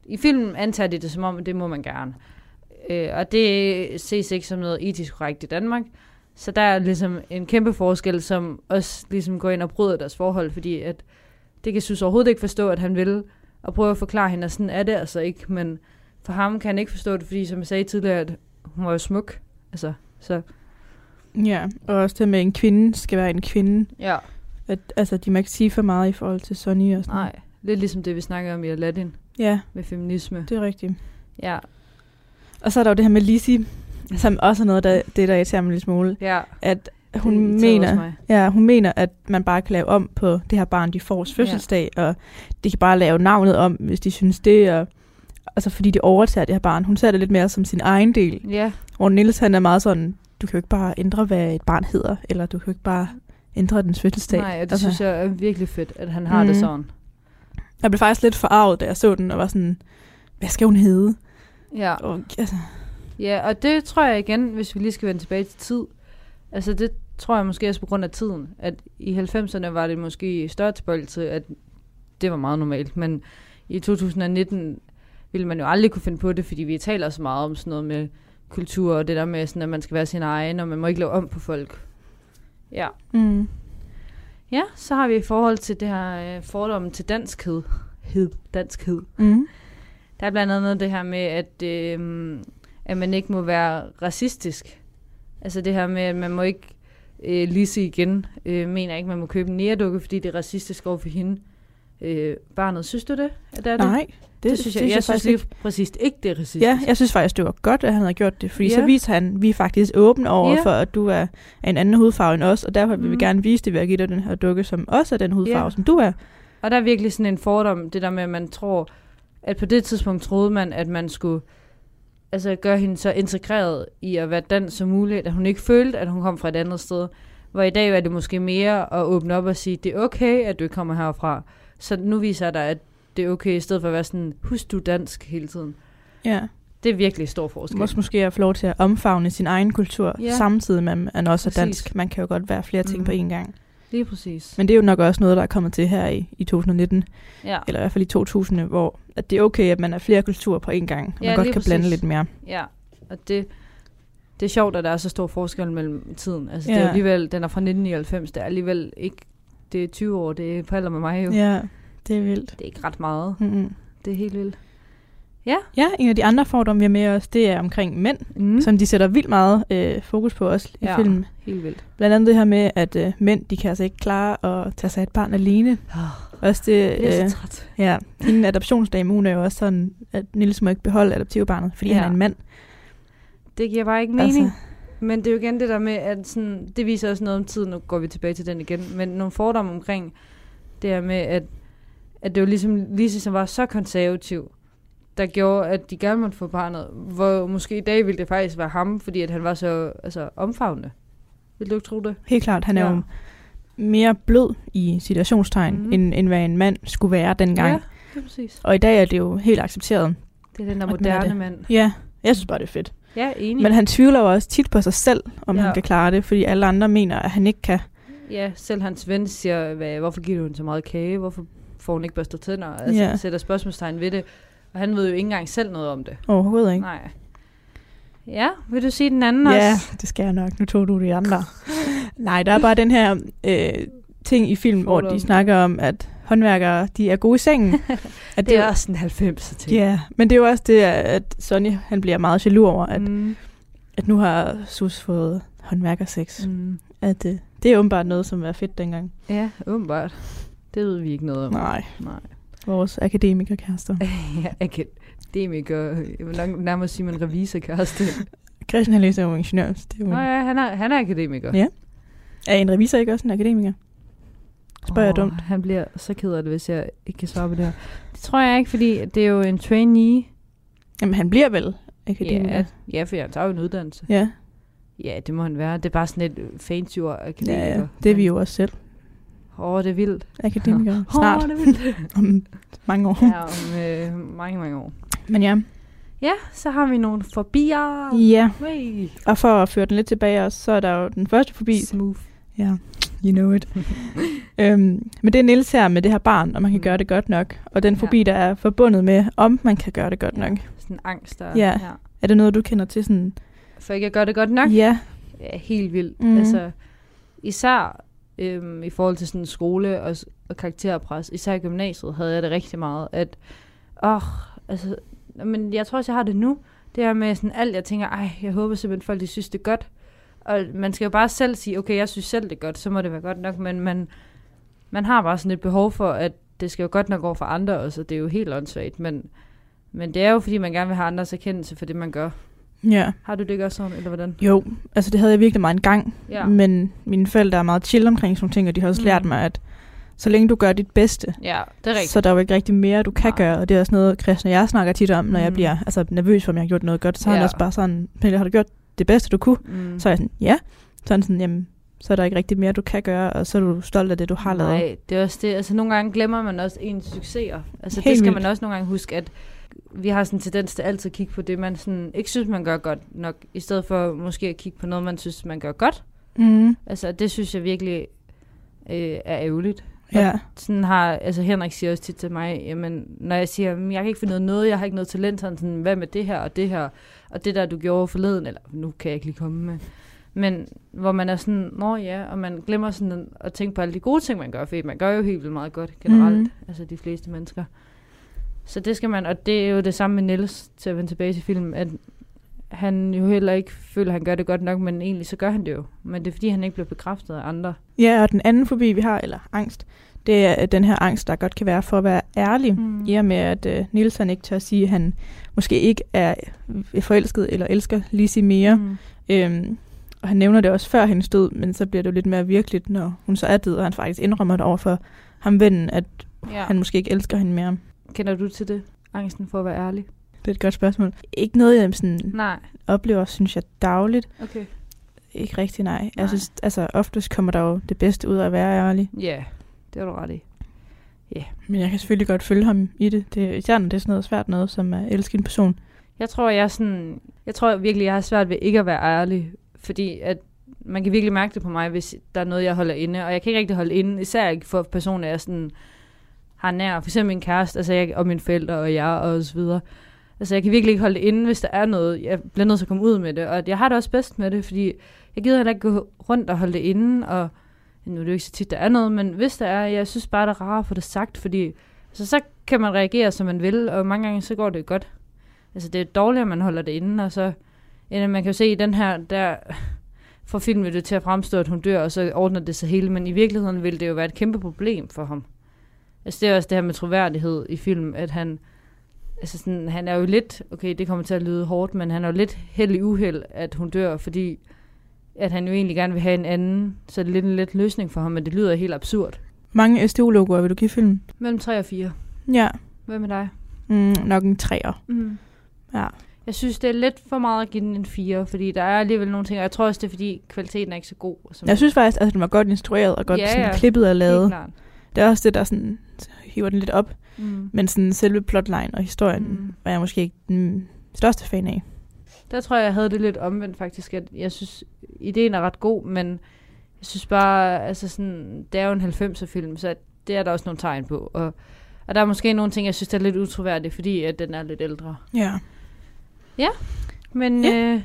i filmen antager de det som om, at det må man gerne. Øh, og det ses ikke som noget etisk korrekt i Danmark. Så der er ligesom en kæmpe forskel, som også ligesom går ind og bryder deres forhold, fordi at det kan synes overhovedet ikke forstå, at han vil, og prøve at forklare hende, at sådan er det altså ikke, men for ham kan han ikke forstå det, fordi som jeg sagde tidligere, at hun var jo smuk. Altså, så Ja, og også det med, at en kvinde skal være en kvinde. ja, At, altså, de må ikke sige for meget i forhold til Sonny og sådan nej. Lidt ligesom det, vi snakker om i Aladdin Ja, med feminisme. det er rigtigt. Ja, Og så er der jo det her med Lizzie, som også er noget, der, det, der irriterer mig en lille smule. ja. At hun mener, ja, hun mener, at man bare kan lave om på det her barn, de får fødselsdag, ja. og de kan bare lave navnet om, hvis de synes det, og altså fordi de overtager det her barn. Hun ser det lidt mere som sin egen del. Ja, Hvor Niels han er meget sådan, du kan jo ikke bare ændre, hvad et barn hedder, eller du kan jo ikke bare ændre dens fødselsdag. nej, og det altså, synes jeg er virkelig fedt, at han har Mhm. det sådan. Jeg blev faktisk lidt forarvet, da jeg så den, og var sådan, hvad skal hun hedde? Ja. Og, altså, Ja, og det tror jeg igen, hvis vi lige skal vende tilbage til tid. Altså det tror jeg måske også på grund af tiden. At i 90'erne var det måske større tilbøjelse, at det var meget normalt. Men i 2019 ville man jo aldrig kunne finde på det, fordi vi taler så meget om sådan noget med kultur, og det der med, sådan, at man skal være sin egen, og man må ikke lave om på folk. Ja. mm, Ja, så har vi i forhold til det her øh, fordomme til danskhed. Hed, danskhed. mm, Der er blandt andet det her med, at, øh, at man ikke må være racistisk. Altså det her med, at man må ikke, øh, Lise igen, øh, mener ikke, man må købe en næredukke, fordi det er racistisk over for hende. Øh, barnet, synes du det? Er det? nej, det, det synes jeg, jeg, jeg synes faktisk lige ikke. præcis ikke, det er racistisk. Ja, jeg synes faktisk, det var godt, at han havde gjort det, fordi Ja. så viser han, vi er faktisk åbne over Ja. for, at du er af en anden hudfarve end os, og derfor vil vi Mm. gerne vise det ved at give dig den her dukke, som også er den hudfarve, Ja. som du er. Og der er virkelig sådan en fordom, det der med, at man tror, at på det tidspunkt troede man, at man skulle altså gøre hende så integreret i at være dansk som muligt, at hun ikke følte, at hun kom fra et andet sted. Hvor i dag er det måske mere at åbne op og sige, det er okay, at du ikke kommer herfra. Så nu viser jeg dig, at det er okay, i stedet for at være sådan, husk du dansk hele tiden. Ja. Det er virkelig stor forskel. må også måske få lov til at omfavne sin egen kultur, Ja. ja. samtidig med, at man også er dansk. Man kan jo godt være flere ting Mhm. på én gang. Lige præcis. Men det er jo nok også noget, der er kommet til her i, i 2019, Ja, eller i hvert fald i 2000, hvor at det er okay, at man er flere kulturer på én gang, og Ja, man godt kan blande præcis. lidt mere. ja. Og det, det er sjovt, at der er så stor forskel mellem tiden. Altså, det er Ja. alligevel, den er fra 1999, det er alligevel ikke, det er 20 år, det er på alder med mig jo. Ja, det er vildt. Det er ikke ret meget. Mm-hmm. Det er helt vildt. Ja, en af de andre fordomme, vi har med os, det er omkring mænd, Mm. som de sætter vildt meget øh, fokus på også i Ja. filmen. Helt vildt. Blandt andet det her med, at øh, mænd, de kan altså ikke klare at tage sig et barn alene. Også det, Jeg er øh, så træt. ja, hende adoptionsdame, hun er jo også sådan, at Nils må ikke beholde adoptivbarnet, fordi Ja. ja. han er en mand. Det giver bare ikke mening. Altså. Men det er jo igen det der med, at sådan, det viser også noget om tid, nu går vi tilbage til den igen, men nogle fordomme omkring det her med, at, at det var ligesom Lise, som var så konservativ, der gjorde, at de gerne måtte få barnet, hvor måske i dag ville det faktisk være ham, fordi at han var så altså, omfavnende. Vil du ikke tro det? helt klart, han er Ja. jo mere blød i situationstegn, Mhm. mm. end, end hvad en mand skulle være dengang. Ja, det er præcis. Og i dag er det jo helt accepteret. Det er den der er moderne mand. Ja, jeg synes bare, det er fedt. Ja, enig. Men han tvivler jo også tit på sig selv, om Ja. ja. han kan klare det, fordi alle andre mener, at han ikke kan. Ja, selv hans ven siger, hvad, hvorfor giver du hende så meget kage? Hvorfor får hun ikke børstet tænder? Altså, Ja. sætter spørgsmålstegn ved det. Og han ved jo ikke engang selv noget om det. Overhovedet ikke. Nej. Ja, vil du sige den anden Ja, også? det skal jeg nok. Nu tog du de andre. Nej, der er bare den her øh, ting i film, hvor Fordom. de snakker om, at håndværkere, de er gode i sengen. [LAUGHS] At Det er også en 90'er ting. Ja, men det er jo også det, at Sonny han bliver meget jaloux over, at, mm. At nu har Sus fået håndværkersex. Mm. At øh, det er åbenbart noget, som var fedt dengang. Ja, åbenbart. Det ved vi ikke noget om. Nej, Nej. vores akademikerkærester. [LAUGHS] ja, akademiker. Jeg vil nok nærmest sige, man revisorkæreste. [LAUGHS] Christian han læser jo ingeniør. Det er, jo, Nå ja, han er, han er akademiker. Ja. er en revisor ikke også en akademiker? Spørger jeg Åh, dumt? Han bliver så ked af det, hvis jeg ikke kan svare på det her. Det tror jeg ikke, fordi det er jo en trainee, Jamen, han bliver vel akademiker. Ja, ja, for han tager jo en uddannelse. ja. Ja, det må han være. Det er bare sådan et fancy ord, akademiker. ja, ja. Det er vi jo også selv. Åh, oh, det er vildt. Akademikere. [LAUGHS] Åh, Snart. det er vildt. [LAUGHS] Om mange år. ja, om øh, mange, mange år. Men ja. Ja, så har vi nogle forbier. Ja, Hey. og for at føre den lidt tilbage også, så er der jo den første forbi. Smooth. Ja, you know it. [LAUGHS] øhm, men det er Niels her med det her barn, og man kan Mm. gøre det godt nok. Og den Ja. forbi, der er forbundet med, om man kan gøre det godt Ja. nok. Sådan angst der. Ja. Er det noget, du kender til sådan? For ikke at gøre det godt nok. Ja. Ja, helt vildt. Mm. Altså, især øhm, i forhold til sådan skole og, og karakterpres, især i gymnasiet, havde jeg det rigtig meget, at, åh, altså, men jeg tror også, jeg har det nu, det er med sådan alt, jeg tænker, ej, jeg håber simpelthen, folk de synes, det er godt. Og man skal jo bare selv sige, okay, jeg synes selv, det er godt, så må det være godt nok, men man, man har bare sådan et behov for, at det skal jo godt nok over for andre også, og det er jo helt åndssvagt, men, men det er jo, fordi man gerne vil have andres erkendelse for det, man gør. Ja. Har du det ikke også sådan, eller hvordan? Jo, altså det havde jeg virkelig meget en gang. Ja. Men mine forældre er meget chill omkring sådan nogle ting, og de har også Mm. lært mig, at så længe du gør dit bedste, Ja, det er rigtigt. så er der jo ikke rigtig mere, du kan Nej. gøre. Og det er også noget, Christian og jeg snakker tit om, når jeg Mm. bliver altså, nervøs for, om jeg har gjort noget godt. Så er han Ja. også bare sådan, Pernille, har du gjort det bedste, du kunne? Mm. Så er jeg sådan, ja. Så er han sådan, jamen, så er der ikke rigtig mere, du kan gøre, og så er du stolt af det, du har lavet. Nej, det er også det. Altså, nogle gange glemmer man også ens succeser. Altså, Helt det skal vildt. man også nogle gange huske, at vi har sådan en tendens til altid at kigge på det, man sådan ikke synes, man gør godt nok, i stedet for måske at kigge på noget, man synes, man gør godt. Mm. Altså, det synes jeg virkelig øh, er ærgerligt. Ja. Sådan har, altså Henrik siger også tit til mig, jamen, når jeg siger, "Men jeg kan ikke finde noget, noget, jeg har ikke noget talent, sådan, hvad med det her og det her, og det der, du gjorde forleden, eller nu kan jeg ikke lige komme med. Men hvor man er sådan, nå ja, og man glemmer sådan at tænke på alle de gode ting, man gør, fordi man gør jo helt vildt meget godt generelt, mm. altså de fleste mennesker. Så det skal man, og det er jo det samme med Niels, til at vende tilbage til filmen, at han jo heller ikke føler, at han gør det godt nok, men egentlig så gør han det jo. Men det er fordi, han ikke bliver bekræftet af andre. ja, og den anden fobi, vi har, eller angst, det er den her angst, der godt kan være for at være ærlig. Mm. I og med, at uh, Niels han ikke tør at sige, at han måske ikke er forelsket eller elsker Lizzie mere. Mm. Øhm, og han nævner det også før hendes død, men så bliver det jo lidt mere virkeligt, når hun så er død, og han faktisk indrømmer det over for ham vennen, at Ja. han måske ikke elsker hende mere. Kender du til det? Angsten for at være ærlig? Det er et godt spørgsmål. Ikke noget, jeg sådan Nej. oplever, synes jeg, dagligt. Okay. Ikke rigtig, nej. Nej. Jeg synes, altså, oftest kommer der jo det bedste ud af at være ærlig. Ja, det har du ret i. Men jeg kan selvfølgelig godt følge ham i det. det er, især når det er sådan noget svært noget, som at elske en person. Jeg tror, jeg sådan... Jeg tror virkelig, jeg har svært ved ikke at være ærlig. Fordi at man kan virkelig mærke det på mig, hvis der er noget, jeg holder inde. Og jeg kan ikke rigtig holde inde, især ikke for personer, jeg sådan har nær. For eksempel min kæreste, altså jeg, og mine forældre og jeg og så videre. Altså jeg kan virkelig ikke holde det inde, hvis der er noget. Jeg bliver nødt til at komme ud med det. Og jeg har det også bedst med det, fordi jeg gider heller ikke gå rundt og holde det inde. Og nu er det jo ikke så tit, der er noget, men hvis der er, jeg synes bare, det er rart at få det sagt, fordi altså, så kan man reagere, som man vil, og mange gange så går det godt. Altså det er dårligt, at man holder det inde, og så, eller man kan jo se i den her, der får filmen det til at fremstå, at hun dør, og så ordner det sig hele, men i virkeligheden vil det jo være et kæmpe problem for ham. Altså det er også det her med troværdighed i film, at han, altså sådan, han er jo lidt, okay, det kommer til at lyde hårdt, men han er jo lidt held i uheld, at hun dør, fordi at han jo egentlig gerne vil have en anden, så er det lidt en let løsning for ham, men det lyder helt absurd. Mange SDU-logoer vil du give filmen? Mellem 3 og 4. Ja, Hvad med dig? mm, nok en træer. Mm. Ja. Jeg synes, det er lidt for meget at give den en 4, fordi der er alligevel nogle ting, og jeg tror også, det er, fordi kvaliteten er ikke så god. Som Jeg synes faktisk, at den var godt instrueret og godt Ja, sådan, ja. klippet og lavet. Det er også det, der sådan, hiver den lidt op. Mm. Men sådan selve plotline og historien mm. var jeg måske ikke den største fan af. Der tror jeg, jeg havde det lidt omvendt faktisk, at jeg synes, ideen er ret god, men jeg synes bare, altså sådan, det er jo en 90'er film, så det er der også nogle tegn på. Og, og der er måske nogle ting, jeg synes, der er lidt utroværdigt, fordi at den er lidt ældre. Ja. Men Ja. øh,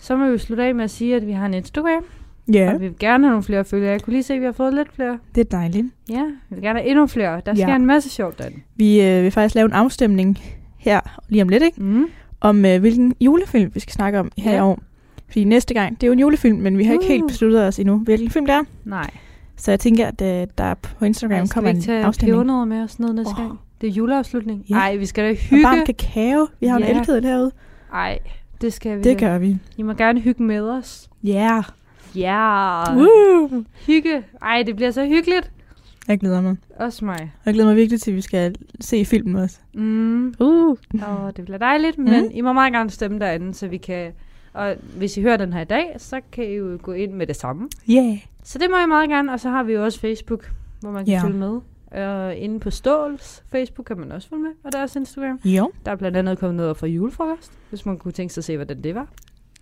så må vi slutte af med at sige, at vi har en Instagram, Ja, og vi vil gerne have nogle flere følgere. Jeg kunne lige se, at vi har fået lidt flere. det er dejligt. Ja, vi vil gerne have endnu flere. Der sker Ja. en masse sjovt derinde. Vi øh, vil faktisk lave en afstemning her lige om lidt, ikke? Mm. Om øh, hvilken julefilm vi skal snakke om her Ja. i år. Fordi næste gang, det er jo en julefilm, men vi har ikke Uh. helt besluttet os endnu, hvilken film det er. Nej. Så jeg tænker, at øh, der på Instagram Ej, skal kommer vi ikke en afstemning. pebernødder med og sådan noget næste Åh. gang? Det er juleafslutning. Ja. Nej, vi skal da Og hygge. varm kakao. Vi har Ja. en elkedel herude. Nej, det skal vi Det da. gør vi. I må gerne hygge med os. Ja. Ja. Yeah. Woo! Hygge. Ej, det bliver så hyggeligt. Jeg glæder mig. Også mig. Jeg glæder mig virkelig til, at vi skal se filmen også. Mm. Uh. Og det bliver dejligt, men mm. I må meget gerne stemme derinde, så vi kan... Og hvis I hører den her i dag, så kan I jo gå ind med det samme. Yeah. Så det må I meget gerne, og så har vi jo også Facebook, hvor man kan Ja. følge med. Og inde på Ståls Facebook kan man også følge med, og der er også Instagram. Jo, Der er blandt andet kommet noget fra julefrokost, hvis man kunne tænke sig at se, hvordan det var.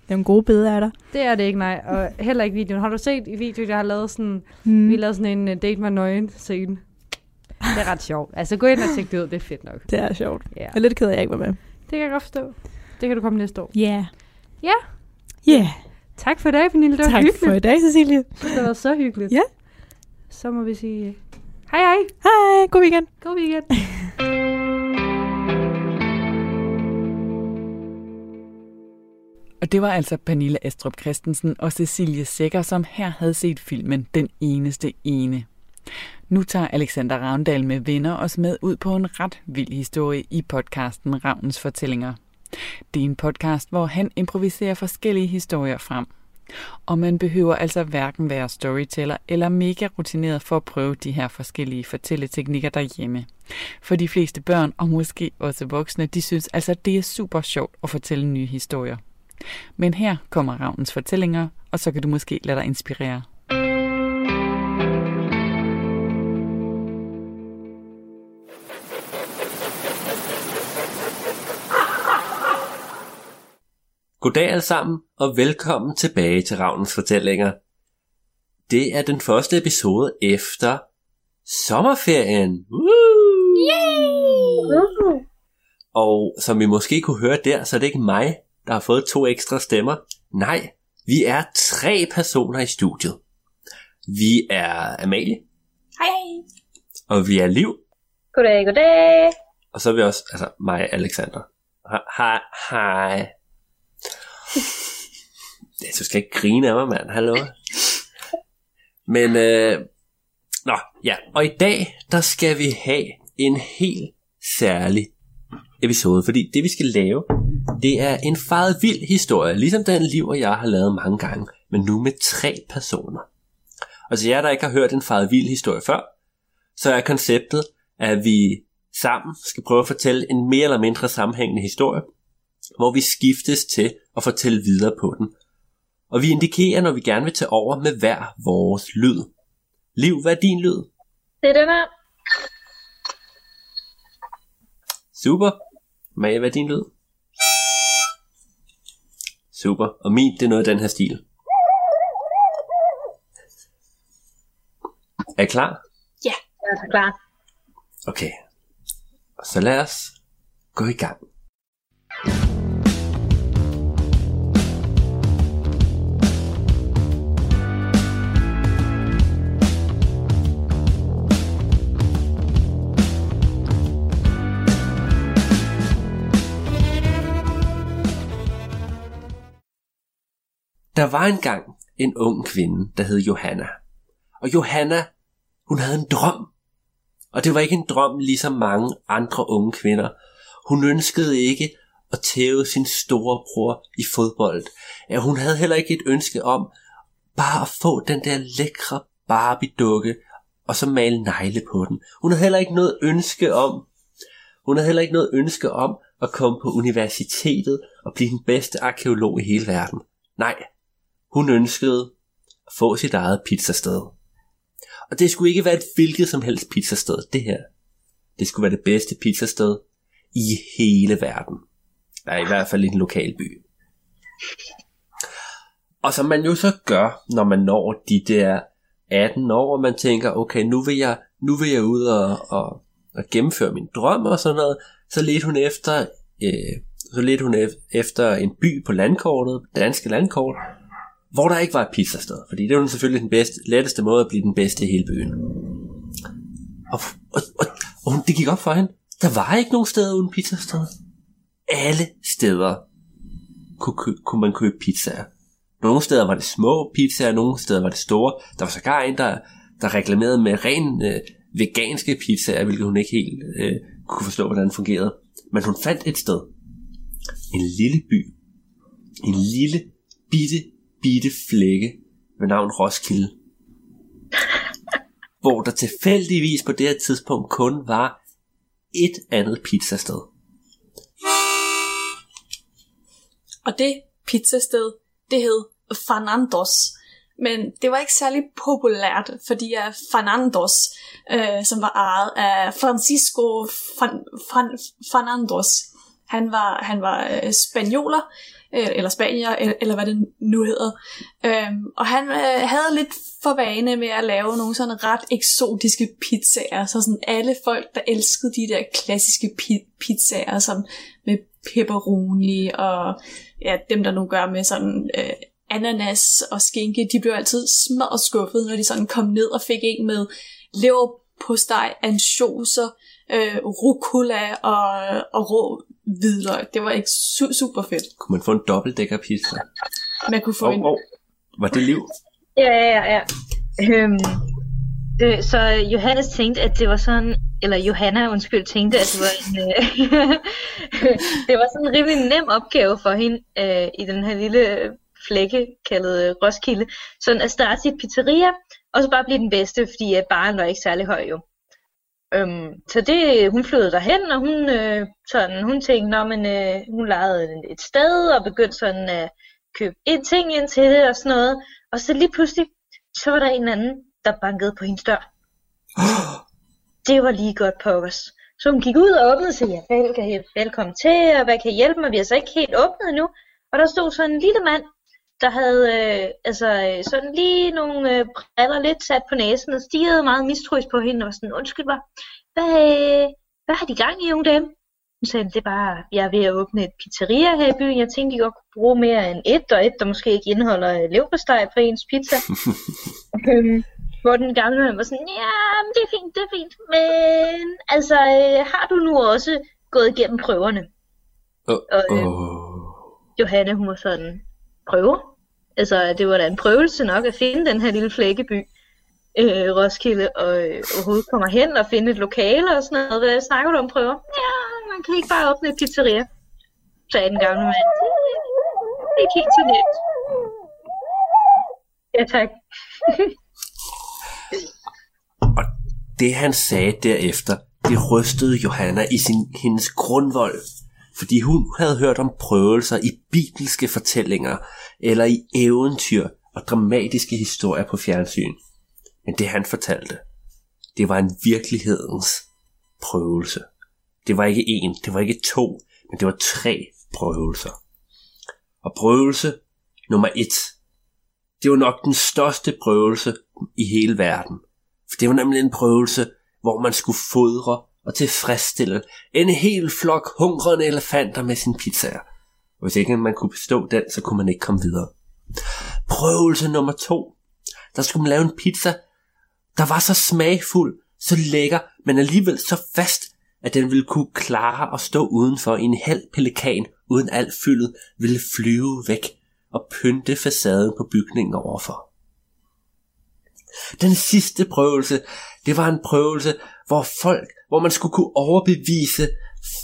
Det er nogle gode billeder af dig. Det er det ikke, nej. Og [LAUGHS] heller ikke videoen. Har du set i videoen, jeg har lavet sådan, Mm. vi lavede sådan en uh, date med nøgen scene. Det er ret sjovt. Altså gå ind og tjek det ud, det er fedt nok. Det er sjovt. Ja. Jeg er lidt ked af, at jeg ikke var med. Det kan jeg godt forstå. Det kan du komme næste år. Yeah. Ja. Yeah. Tak for i dag, Pernille. Det var Tak hyggeligt. for i dag, Cecilie. Det været så hyggeligt. Ja. Så må vi sige hej hej. Hej, god weekend. God weekend. [LAUGHS] Og det var altså Pernille Astrup Christensen og Cecilie Sækker, som her havde set filmen Den Eneste Ene. Nu tager Alexander Ravndal med venner os med ud på en ret vild historie i podcasten Ravnens Fortællinger. Det er en podcast, hvor han improviserer forskellige historier frem. Og man behøver altså hverken være storyteller eller mega rutineret for at prøve de her forskellige fortælleteknikker derhjemme. For de fleste børn, og måske også voksne, de synes altså, det er super sjovt at fortælle nye historier. Men her kommer Ravnens fortællinger, og så kan du måske lade dig inspirere. Goddag alle sammen, og velkommen tilbage til Ravnens Fortællinger. Det er den første episode efter sommerferien. Woo! Og som I måske kunne høre der, så er det ikke mig, der har fået to ekstra stemmer. Nej, vi er tre personer i studiet. Vi er Amalie, Hej. og vi er Liv, Goddag, goddag. og så er vi også, altså mig Alexander. He- Hej, [LAUGHS] hej. Du skal ikke grine af mig, mand. Hallo. [LAUGHS] Men, øh, nå, ja. Og i dag, der skal vi have en helt særlig episode. Fordi det, vi skal lave, det er en faret vild historie. Ligesom den liv og jeg har lavet mange gange. Men nu med tre personer. Og til jer, der ikke har hørt en faret vild historie før, så er konceptet, at vi sammen skal prøve at fortælle en mere eller mindre sammenhængende historie, hvor vi skiftes til at fortælle videre på den. Og vi indikerer, når vi gerne vil tage over med hver vores lyd. Liv, hvad er din lyd? Det er den her. Super. Maja, hvad er din lyd? Super. Og min, det er noget af den her stil. Er I klar? Jeg er klar. Okay. Så lad os gå i gang. Der var engang en ung kvinde, der hed Johanna. Og Johanna, hun havde en drøm og det var ikke en drøm ligesom mange andre unge kvinder. Hun ønskede ikke at tæve sin store bror i fodbold. Ja, hun havde heller ikke et ønske om bare at få den der lækre Barbie-dukke og så male negle på den. Hun havde heller ikke noget ønske om hun havde heller ikke noget ønske om at komme på universitetet og blive den bedste arkeolog i hele verden. Nej, hun ønskede at få sit eget pizzasted. Og det skulle ikke være et hvilket som helst pizzasted, det her. Det skulle være det bedste pizzasted i hele verden. Nej, i hvert fald i en lokal by. Og som man jo så gør, når man når de der 18 år, og man tænker, okay, nu vil jeg, nu vil jeg ud og, og, og gennemføre min drøm og sådan noget, så ledte hun efter, øh, så ledte hun efter en by på landkortet, det danske landkort, hvor der ikke var et pizzasted, fordi det var selvfølgelig den bedste, letteste måde at blive den bedste i hele byen. Og, og, og, og hun, det gik op for hende. Der var ikke nogen steder uden pizzasted. Alle steder kunne, kunne man købe pizzaer. Nogle steder var det små pizzaer, nogle steder var det store. Der var sågar en, der, der reklamerede med ren øh, veganske pizzaer, hvilket hun ikke helt øh, kunne forstå, hvordan det fungerede. Men hun fandt et sted. En lille by. En lille, bitte, bitte flække ved navn Roskilde. [LAUGHS] hvor der tilfældigvis på det her tidspunkt kun var et andet pizzasted. Og det pizzasted, det hed Fernandos. Men det var ikke særlig populært, fordi Fernandos, øh, som var ejet af Francisco Fan, Fan, Fernandos, han var, han var øh, spanioler, Øh, eller spanier, eller, hvad det nu hedder. Øhm, og han øh, havde lidt for vane med at lave nogle sådan ret eksotiske pizzaer, så sådan alle folk, der elskede de der klassiske pi- pizzaer, som med pepperoni og ja, dem, der nu gør med sådan øh, ananas og skinke, de blev altid smadret skuffet, når de sådan kom ned og fik en med leverpostej, ansjoser, øh, rucola og, og rå hvidløg. Det var ikke su- super fedt. Kunne man få en dobbeltdækker pizza? Man kunne få Og, en... og, var det liv? Ja, ja, ja. Øhm, det, så Johannes tænkte, at det var sådan, eller Johanna, undskyld, tænkte, at det var en, øh, [LAUGHS] det var sådan en rimelig nem opgave for hende øh, i den her lille flække, kaldet øh, Roskilde, sådan at starte sit pizzeria, og så bare blive den bedste, fordi at baren var ikke særlig høj jo. Øhm, så det, hun flyttede derhen, og hun, øh, sådan, hun tænkte, når men, øh, hun lejede et sted, og begyndte sådan at købe ind ting ind til det og sådan noget. Og så lige pludselig, så var der en anden, der bankede på hendes dør. [GASPS] Det var lige godt pokkers. Så hun gik ud og åbnede sig, ja, vel, velkommen til, og hvad kan jeg hjælpe mig? Vi har så ikke helt åbnet endnu. Og der stod sådan en lille mand, der havde øh, altså, øh, sådan lige nogle øh, briller lidt sat på næsen, og stirrede meget mistroisk på hende, og sådan, undskyld mig, hvad, øh, hvad har de gang i, unge dame? Hun sagde, det er bare, jeg er ved at åbne et pizzeria her i byen. Jeg tænkte, I godt kunne bruge mere end et, og et, der måske ikke indeholder øh, leverpostej på ens pizza. [LAUGHS] øhm, hvor den gamle mand var sådan, ja, men det er fint, det er fint. Men altså, øh, har du nu også gået igennem prøverne? Oh, Og, øh, oh. Johanne, hun var sådan, prøver? Altså, det var da en prøvelse nok at finde den her lille flækkeby, øh, Roskilde, og øh, overhovedet kommer hen og finde et lokale og sådan noget. Hvad snakker du om prøver? Ja, man kan ikke bare åbne et pizzeria, sagde den gamle mand. Det er ikke helt så nemt. Ja, tak. Og det han sagde derefter, det rystede Johanna i sin, hendes grundvold. Fordi hun havde hørt om prøvelser i bibelske fortællinger, eller i eventyr og dramatiske historier på fjernsyn. Men det han fortalte, det var en virkelighedens prøvelse. Det var ikke en, det var ikke to, men det var tre prøvelser. Og prøvelse nummer et, det var nok den største prøvelse i hele verden. For det var nemlig en prøvelse, hvor man skulle fodre og tilfredsstille en hel flok hungrende elefanter med sin pizzaer. Og hvis ikke man kunne bestå den, så kunne man ikke komme videre. Prøvelse nummer to. Der skulle man lave en pizza, der var så smagfuld, så lækker, men alligevel så fast, at den ville kunne klare at stå udenfor i en halv pelikan, uden alt fyldet ville flyve væk og pynte facaden på bygningen overfor. Den sidste prøvelse, det var en prøvelse, hvor folk, hvor man skulle kunne overbevise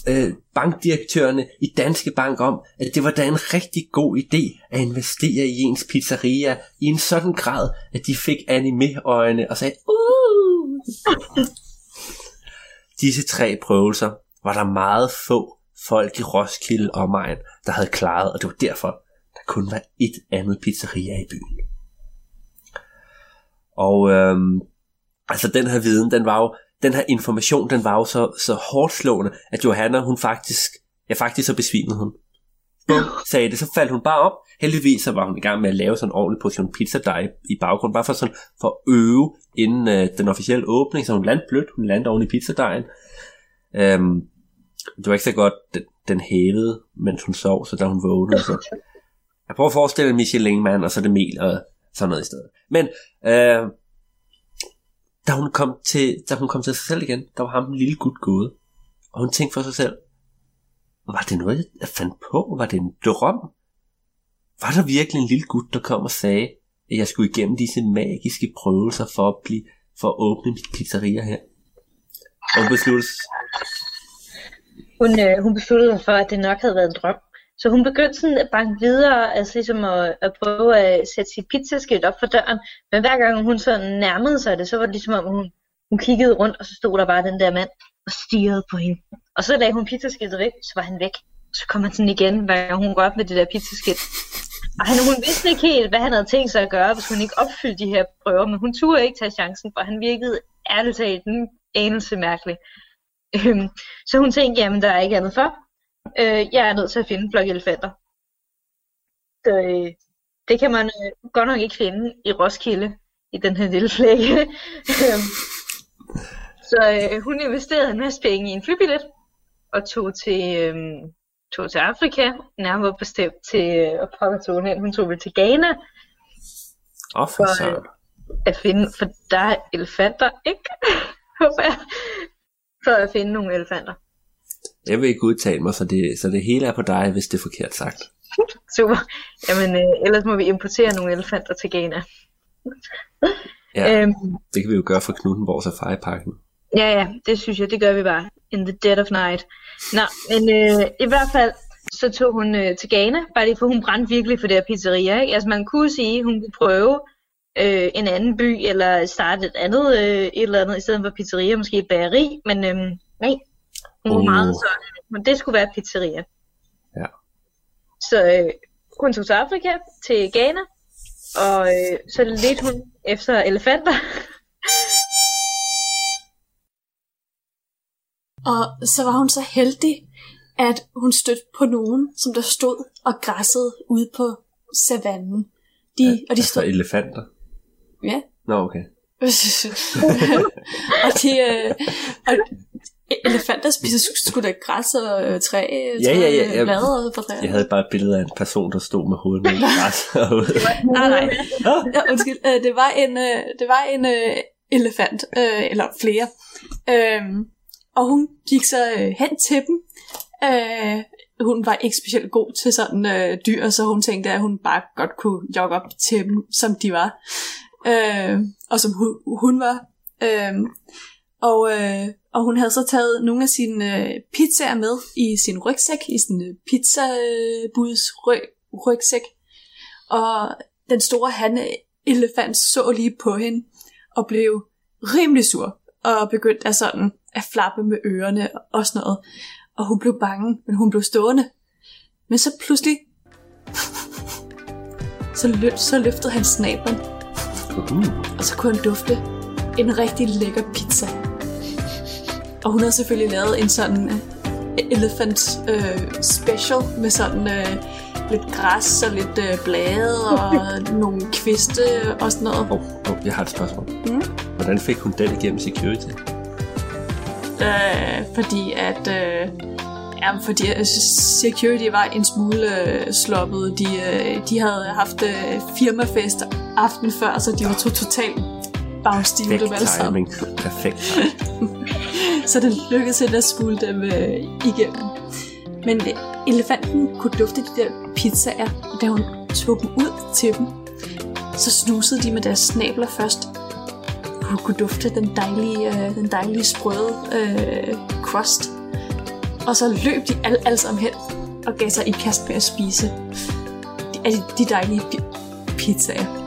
øh, bankdirektørerne i Danske Bank om, at det var da en rigtig god idé at investere i ens pizzeria i en sådan grad, at de fik anime-øjne og sagde, uh! Disse tre prøvelser var der meget få folk i Roskilde og omegn, der havde klaret, og det var derfor, der kun var et andet pizzeria i byen. Og øhm, altså den her viden, den var jo, den her information, den var jo så, så hårdt slående, at Johanna, hun faktisk, ja faktisk så besvimede hun. Bum, sagde det, så faldt hun bare op. Heldigvis så var hun i gang med at lave sådan en ordentlig portion pizza pizzadej i baggrunden, bare for sådan for at øve inden øh, den officielle åbning, så hun landte blødt, hun landede oven i pizzadejen. Øhm, det var ikke så godt, den, den hævede, mens hun sov, så da hun vågnede, så jeg prøver at forestille mig Michelin-mand, og så det mel og sådan noget i stedet. Men øh, da, hun kom til, da hun kom til sig selv igen, der var ham en lille gut gået. Og hun tænkte for sig selv, var det noget, jeg fandt på? Var det en drøm? Var der virkelig en lille gut, der kom og sagde, at jeg skulle igennem disse magiske prøvelser for at, blive, for at åbne mit pizzeria her? Og hun besluttede, Hun, øh, hun besluttede sig for, at det nok havde været en drøm. Så hun begyndte sådan at banke videre, altså ligesom at, at prøve at sætte sit pizzaskilt op for døren. Men hver gang hun sådan nærmede sig det, så var det ligesom om hun, hun kiggede rundt, og så stod der bare den der mand og stirrede på hende. Og så lagde hun pizzaskiltet væk, så var han væk. Så kom han sådan igen, hver gang hun går op med det der pizzaskilt. Og han, hun vidste ikke helt, hvad han havde tænkt sig at gøre, hvis hun ikke opfyldte de her prøver, men hun turde ikke tage chancen, for han virkede ærligt talt en anelse mærkelig. Øhm, så hun tænkte, jamen der er ikke andet for. Øh, jeg er nødt til at finde en flok elefanter. Så øh, det kan man øh, godt nok ikke finde i Roskilde, i den her lille flække. [LAUGHS] Så øh, hun investerede en masse penge i en flybillet, og tog til, øh, tog til Afrika, nærmere bestemt til, øh, og pokker tog hun hen, hun tog vel til Ghana, Åh, for For, søren. at finde, for der er elefanter, ikke? [LAUGHS] Håber jeg. For at finde nogle elefanter. Jeg vil ikke udtale mig, så det, så det hele er på dig, hvis det er forkert sagt. [LAUGHS] Super. Jamen, øh, ellers må vi importere nogle elefanter til Ghana. Ja, Øhm, det kan vi jo gøre for Knuttenborg Safari-parken. ja, ja, det synes jeg, det gør vi bare. In the dead of night. Nå, men øh, i hvert fald, så tog hun øh, til Ghana, bare lige for hun brændte virkelig for det her pizzeria. Ikke? Altså man kunne sige, hun kunne prøve øh, en anden by, eller starte et andet, øh, et eller andet, i stedet for pizzeria, måske et bageri, men øh, nej, hun var meget sådan, men det skulle være pizzeria. Ja. Så øh, hun tog til Afrika, til Ghana, og øh, så ledte hun efter elefanter. [LAUGHS] Og så var hun så heldig, at hun stødte på nogen, som der stod og græssede ude på savannen. De, ja, og de Altså stod... elefanter. Ja. Nå, okay. [LAUGHS] og de... Øh, og elefanter spiser sgu da græs og øh, træ, Ja, ja, ja, træ, ja. blade på træer. Jeg havde bare et billede af en person, der stod med hovedet ned i græs. [LAUGHS] Nej, nej. Ja, undskyld. Øh, det var en, øh, det var en øh, elefant, øh, eller flere. Øhm, og hun gik så øh, hen til dem. Øh, hun var ikke specielt god til sådan øh, dyr, så hun tænkte, at hun bare godt kunne jogge op til dem, som de var. Øh, og som hun, hun var. Øh, og, øh, og hun havde så taget nogle af sine øh, pizzaer med i sin rygsæk, i sin øh, pizzabuds ryg, rygsæk. Og den store hanne elefant så lige på hende og blev rimelig sur og begyndte at sådan at flappe med ørerne og sådan noget. Og hun blev bange, men hun blev stående. Men så pludselig [LAUGHS] så, lø- så løftede han snablen, Uh, og så kunne han dufte en rigtig lækker pizza. Og hun havde selvfølgelig lavet en sådan øh, elephant øh, special med sådan øh, lidt græs og lidt øh, blade og [LAUGHS] nogle kviste og sådan noget. oh, oh, jeg har et spørgsmål. Mm. Hvordan fik hun den igennem security? Øh, fordi at... Øh, ja, fordi at security var en smule øh, sloppet. De, øh, de havde haft øh, firmafest aften før, så de var to totalt bagstive dem alle sammen. Perfekt. [LAUGHS] Så det lykkedes hende at spule dem øh, igennem. Men øh, elefanten kunne dufte de der pizzaer, og da hun tog dem ud til dem, så snusede de med deres snabler først. Hun kunne dufte den dejlige, øh, den dejlige sprøde øh, crust. Og så løb de alle, alle sammen hen og gav sig i kast med at spise de, de, de dejlige pi- pizzaer.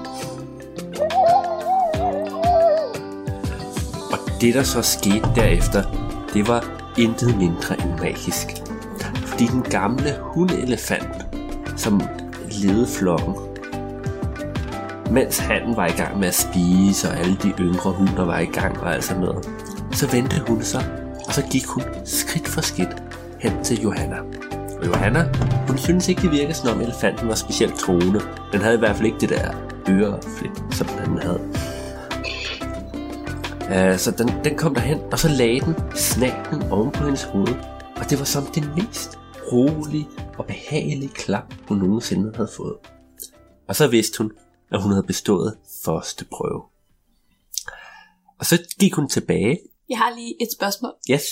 Det, der så skete derefter, det var intet mindre end magisk. Fordi den gamle hundelefant, som ledede flokken, mens han var i gang med at spise, og alle de yngre hunder var i gang og alt sådan noget, så vendte hun sig, og så gik hun skridt for skridt hen til Johanna. Og Johanna, hun synes ikke, det virkede som om elefanten var specielt troende. Den havde i hvert fald ikke det der øreflip, som den havde. Uh, så den, den kom derhen, og så lagde den snablen oven på hendes hoved. Og det var som det mest rolige og behagelige klap, hun nogensinde havde fået. Og så vidste hun, at hun havde bestået første prøve. Og så gik hun tilbage. Jeg har lige et spørgsmål. Yes,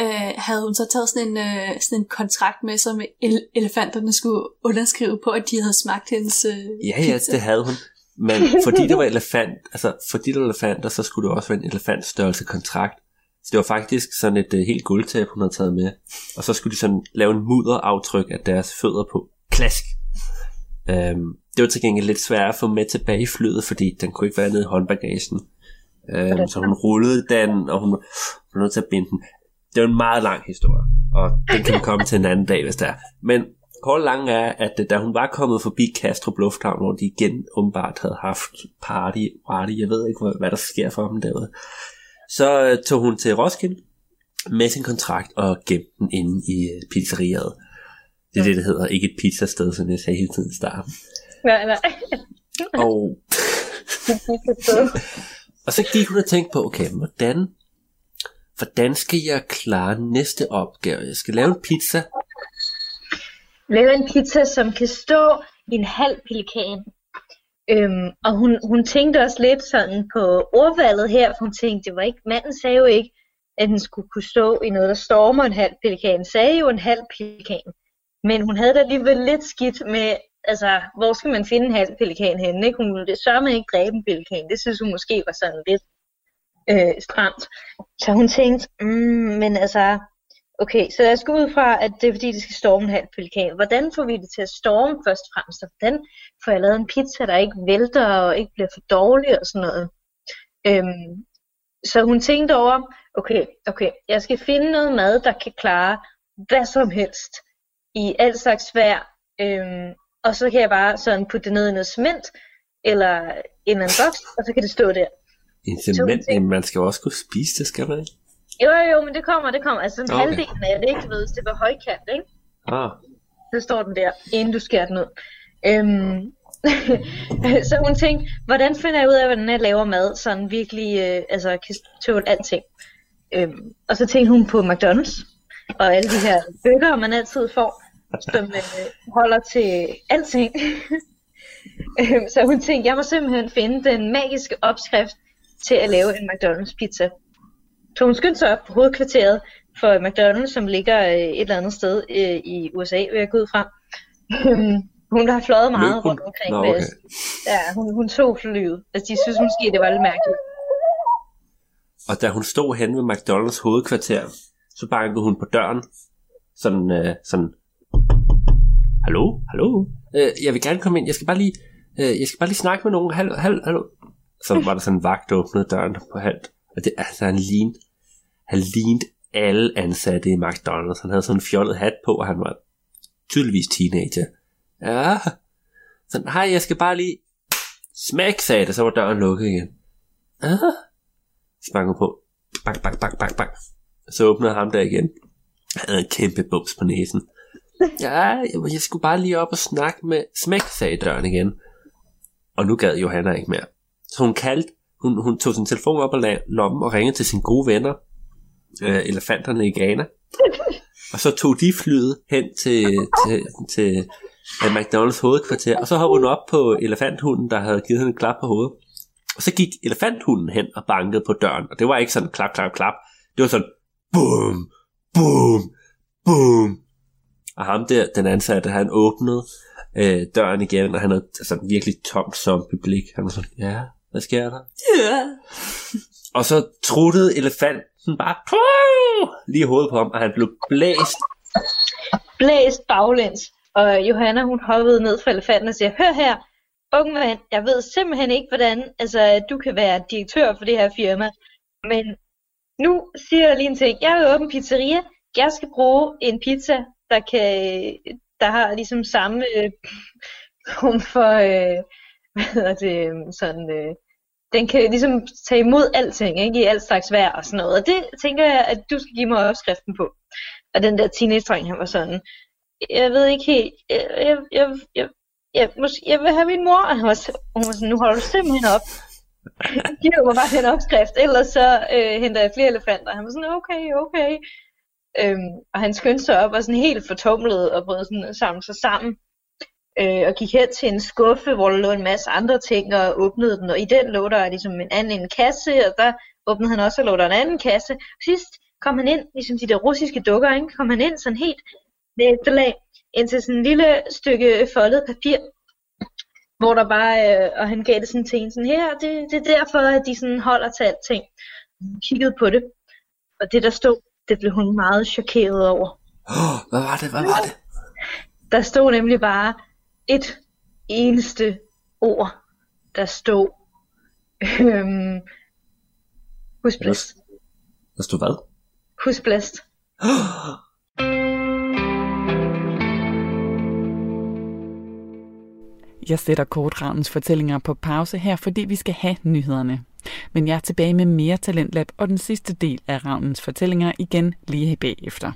øh, havde hun så taget sådan en, øh, sådan en kontrakt med, som ele- elefanterne skulle underskrive på, at de havde smagt hendes øh, ja, ja, pizza? det havde hun. Men fordi det var [LAUGHS] elefant, altså fordi det var elefanter, så skulle det også være en elefantstørrelse kontrakt. Så det var faktisk sådan et uh, helt guldtab, hun havde taget med. Og så skulle de sådan lave en mudderaftryk af deres fødder på. Klask! Um, det var til gengæld lidt svært at få med tilbage i flyet, fordi den kunne ikke være nede i håndbagagen. Um, så hun rullede den, og hun var nødt til at binde den. Det var en meget lang historie, og den kan vi komme til en anden dag, hvis det er. Men kort lang er, at da hun var kommet forbi Kastrup Lufthavn, hvor de igen åbenbart havde haft party, party jeg ved ikke, hvad, der sker for dem derude, så øh, tog hun til Roskilde med sin kontrakt og gemte den inde i øh, pizzeriet. Det er det, det hedder. Ikke et pizzasted, som jeg sagde hele tiden i starten. Nej, nej. Og, [LAUGHS] og så gik hun og tænkte på, okay, hvordan, hvordan skal jeg klare næste opgave? Jeg skal lave en pizza. Lave en pizza, som kan stå i en halv pelikan. Øhm, og hun, hun tænkte også lidt sådan på ordvalget her, for hun tænkte, det var ikke, manden sagde jo ikke, at den skulle kunne stå i noget, der stormer en halv pelikan. sagde jo en halv pelikan. Men hun havde da alligevel lidt skidt med, altså, hvor skal man finde en halv pelikan henne? Ikke? Hun ville sørge ikke dræbe en pelikan. Det synes hun måske var sådan lidt øh, stramt. Så hun tænkte, mm, men altså, okay, så jeg skal ud fra, at det er fordi, det skal storme en halv pelikan. Hvordan får vi det til at storme først og fremmest? Og hvordan får jeg lavet en pizza, der ikke vælter og ikke bliver for dårlig og sådan noget? Øhm, så hun tænkte over, okay, okay, jeg skal finde noget mad, der kan klare hvad som helst i alt slags vejr, øhm, og så kan jeg bare sådan putte det ned i noget cement, eller en eller anden boks, og så kan det stå der. En cement, jamen, man skal også kunne spise det, skal man ikke? Jo, jo, men det kommer, det kommer. Altså en Okay. okay. halvdelen af det, ikke? Du ved, hvis det var højkant, ikke? Ah, Så står den der, inden du skærer den ud. Øhm, [LAUGHS] så hun tænkte, hvordan finder jeg ud af, hvordan jeg laver mad, sådan virkelig, øh, altså kan tåle alting. Øhm, og så tænkte hun på McDonald's, og alle de her bøger, man altid får, som øh, holder til alting. [LAUGHS] øhm, så hun tænkte, jeg må simpelthen finde den magiske opskrift til at lave en McDonald's pizza. Så hun skyndte sig op på hovedkvarteret for McDonald's, som ligger øh, et eller andet sted øh, i USA, vil jeg gå ud fra. hun har fløjet meget Løb hun? rundt omkring. Nå, okay. Ja, hun, hun tog flyet. Altså, de synes måske, det var lidt mærkeligt. Og da hun stod hen ved McDonald's hovedkvarter, så bankede hun på døren. Sådan, øh, sådan, hallo, hallo, øh, jeg vil gerne komme ind, jeg skal bare lige, øh, jeg skal bare lige snakke med nogen, hallo, hallo, hallo. Så var der sådan en vagt, der åbnede døren på halvt. Og det, altså, han lignede, han lignede alle ansatte i McDonald's. Han havde sådan en fjollet hat på, og han var tydeligvis teenager. Ja, sådan, hej, jeg skal bare lige, smæk, sagde det, så var døren lukket igen. Ah, så på. Bang, bang, bang, bang, bang. Så åbnede ham der igen. Han havde en kæmpe bums på næsen. [LAUGHS] Ja, jeg, jeg skulle bare lige op og snakke med smæk, sagde døren igen. Og nu gad Johanna ikke mere. Så hun kaldte, hun, hun tog sin telefon op og lagde lommen og ringede til sine gode venner, øh, elefanterne i Ghana. Og så tog de flyet hen til, til, til øh, McDonald's hovedkvarter, og så hoppede hun op på elefanthunden, der havde givet hende et klap på hovedet. Og så gik elefanthunden hen og bankede på døren, og det var ikke sådan klap, klap, klap. Det var sådan, boom, boom, boom. Og ham der, den ansatte, han åbnede øh, døren igen, og han havde sådan virkelig tomt zombie-blik. Han var sådan, ja, hvad sker der? Ja. [LAUGHS] Og så truttede elefanten bare lige hovedet på ham, og han blev blæst. Blæst baglæns. Og Johanna, hun hoppede ned fra elefanten og siger, hør her, unge mand, jeg ved simpelthen ikke, hvordan altså, du kan være direktør for det her firma. Men nu siger jeg lige en ting. Jeg vil åbne pizzeria. Jeg skal bruge en pizza, der kan, der har ligesom samme øh, form for, øh, [LAUGHS] hvad hedder det, øhm, sådan, øh, den kan ligesom tage imod alting, ikke? I alt slags vejr og sådan noget. Og det tænker jeg, at du skal give mig opskriften på. Og den der teenage-dreng, han var sådan, jeg ved ikke helt, jeg, jeg, jeg, jeg, jeg, måske, jeg vil have min mor. Og han var, hun var sådan, nu holder du simpelthen op. [LAUGHS] Giv mig bare den opskrift, ellers så øh, henter jeg flere elefanter. Han var sådan, okay, okay. Øhm, og han skyndte sig op og sådan helt fortumlet og prøvede sådan at samle sig sammen. Øh, og gik hen til en skuffe, hvor der lå en masse andre ting, og åbnede den. Og i den lå der ligesom en anden en kasse, og der åbnede han også og lå der en anden kasse. Sidst kom han ind, ligesom de der russiske dukker, ikke? kom han ind sådan helt med efterlag, ind til sådan en lille stykke foldet papir, hvor der bare, øh, og han gav det sådan til en sådan her, det, det er derfor, at de sådan holder til alting. Han kiggede på det, Og det der stod, det blev hun meget chokeret over. Oh, [GASPS] hvad var det? Hvad var det? Der stod nemlig bare et eneste ord. Der stod øhm, husblæst. Der stod hvad? Husblæst. Jeg sætter kort Ravnens fortællinger på pause her, fordi vi skal have nyhederne. Men jeg er tilbage med mere Talentlab og den sidste del af Ravnens fortællinger igen lige bagefter.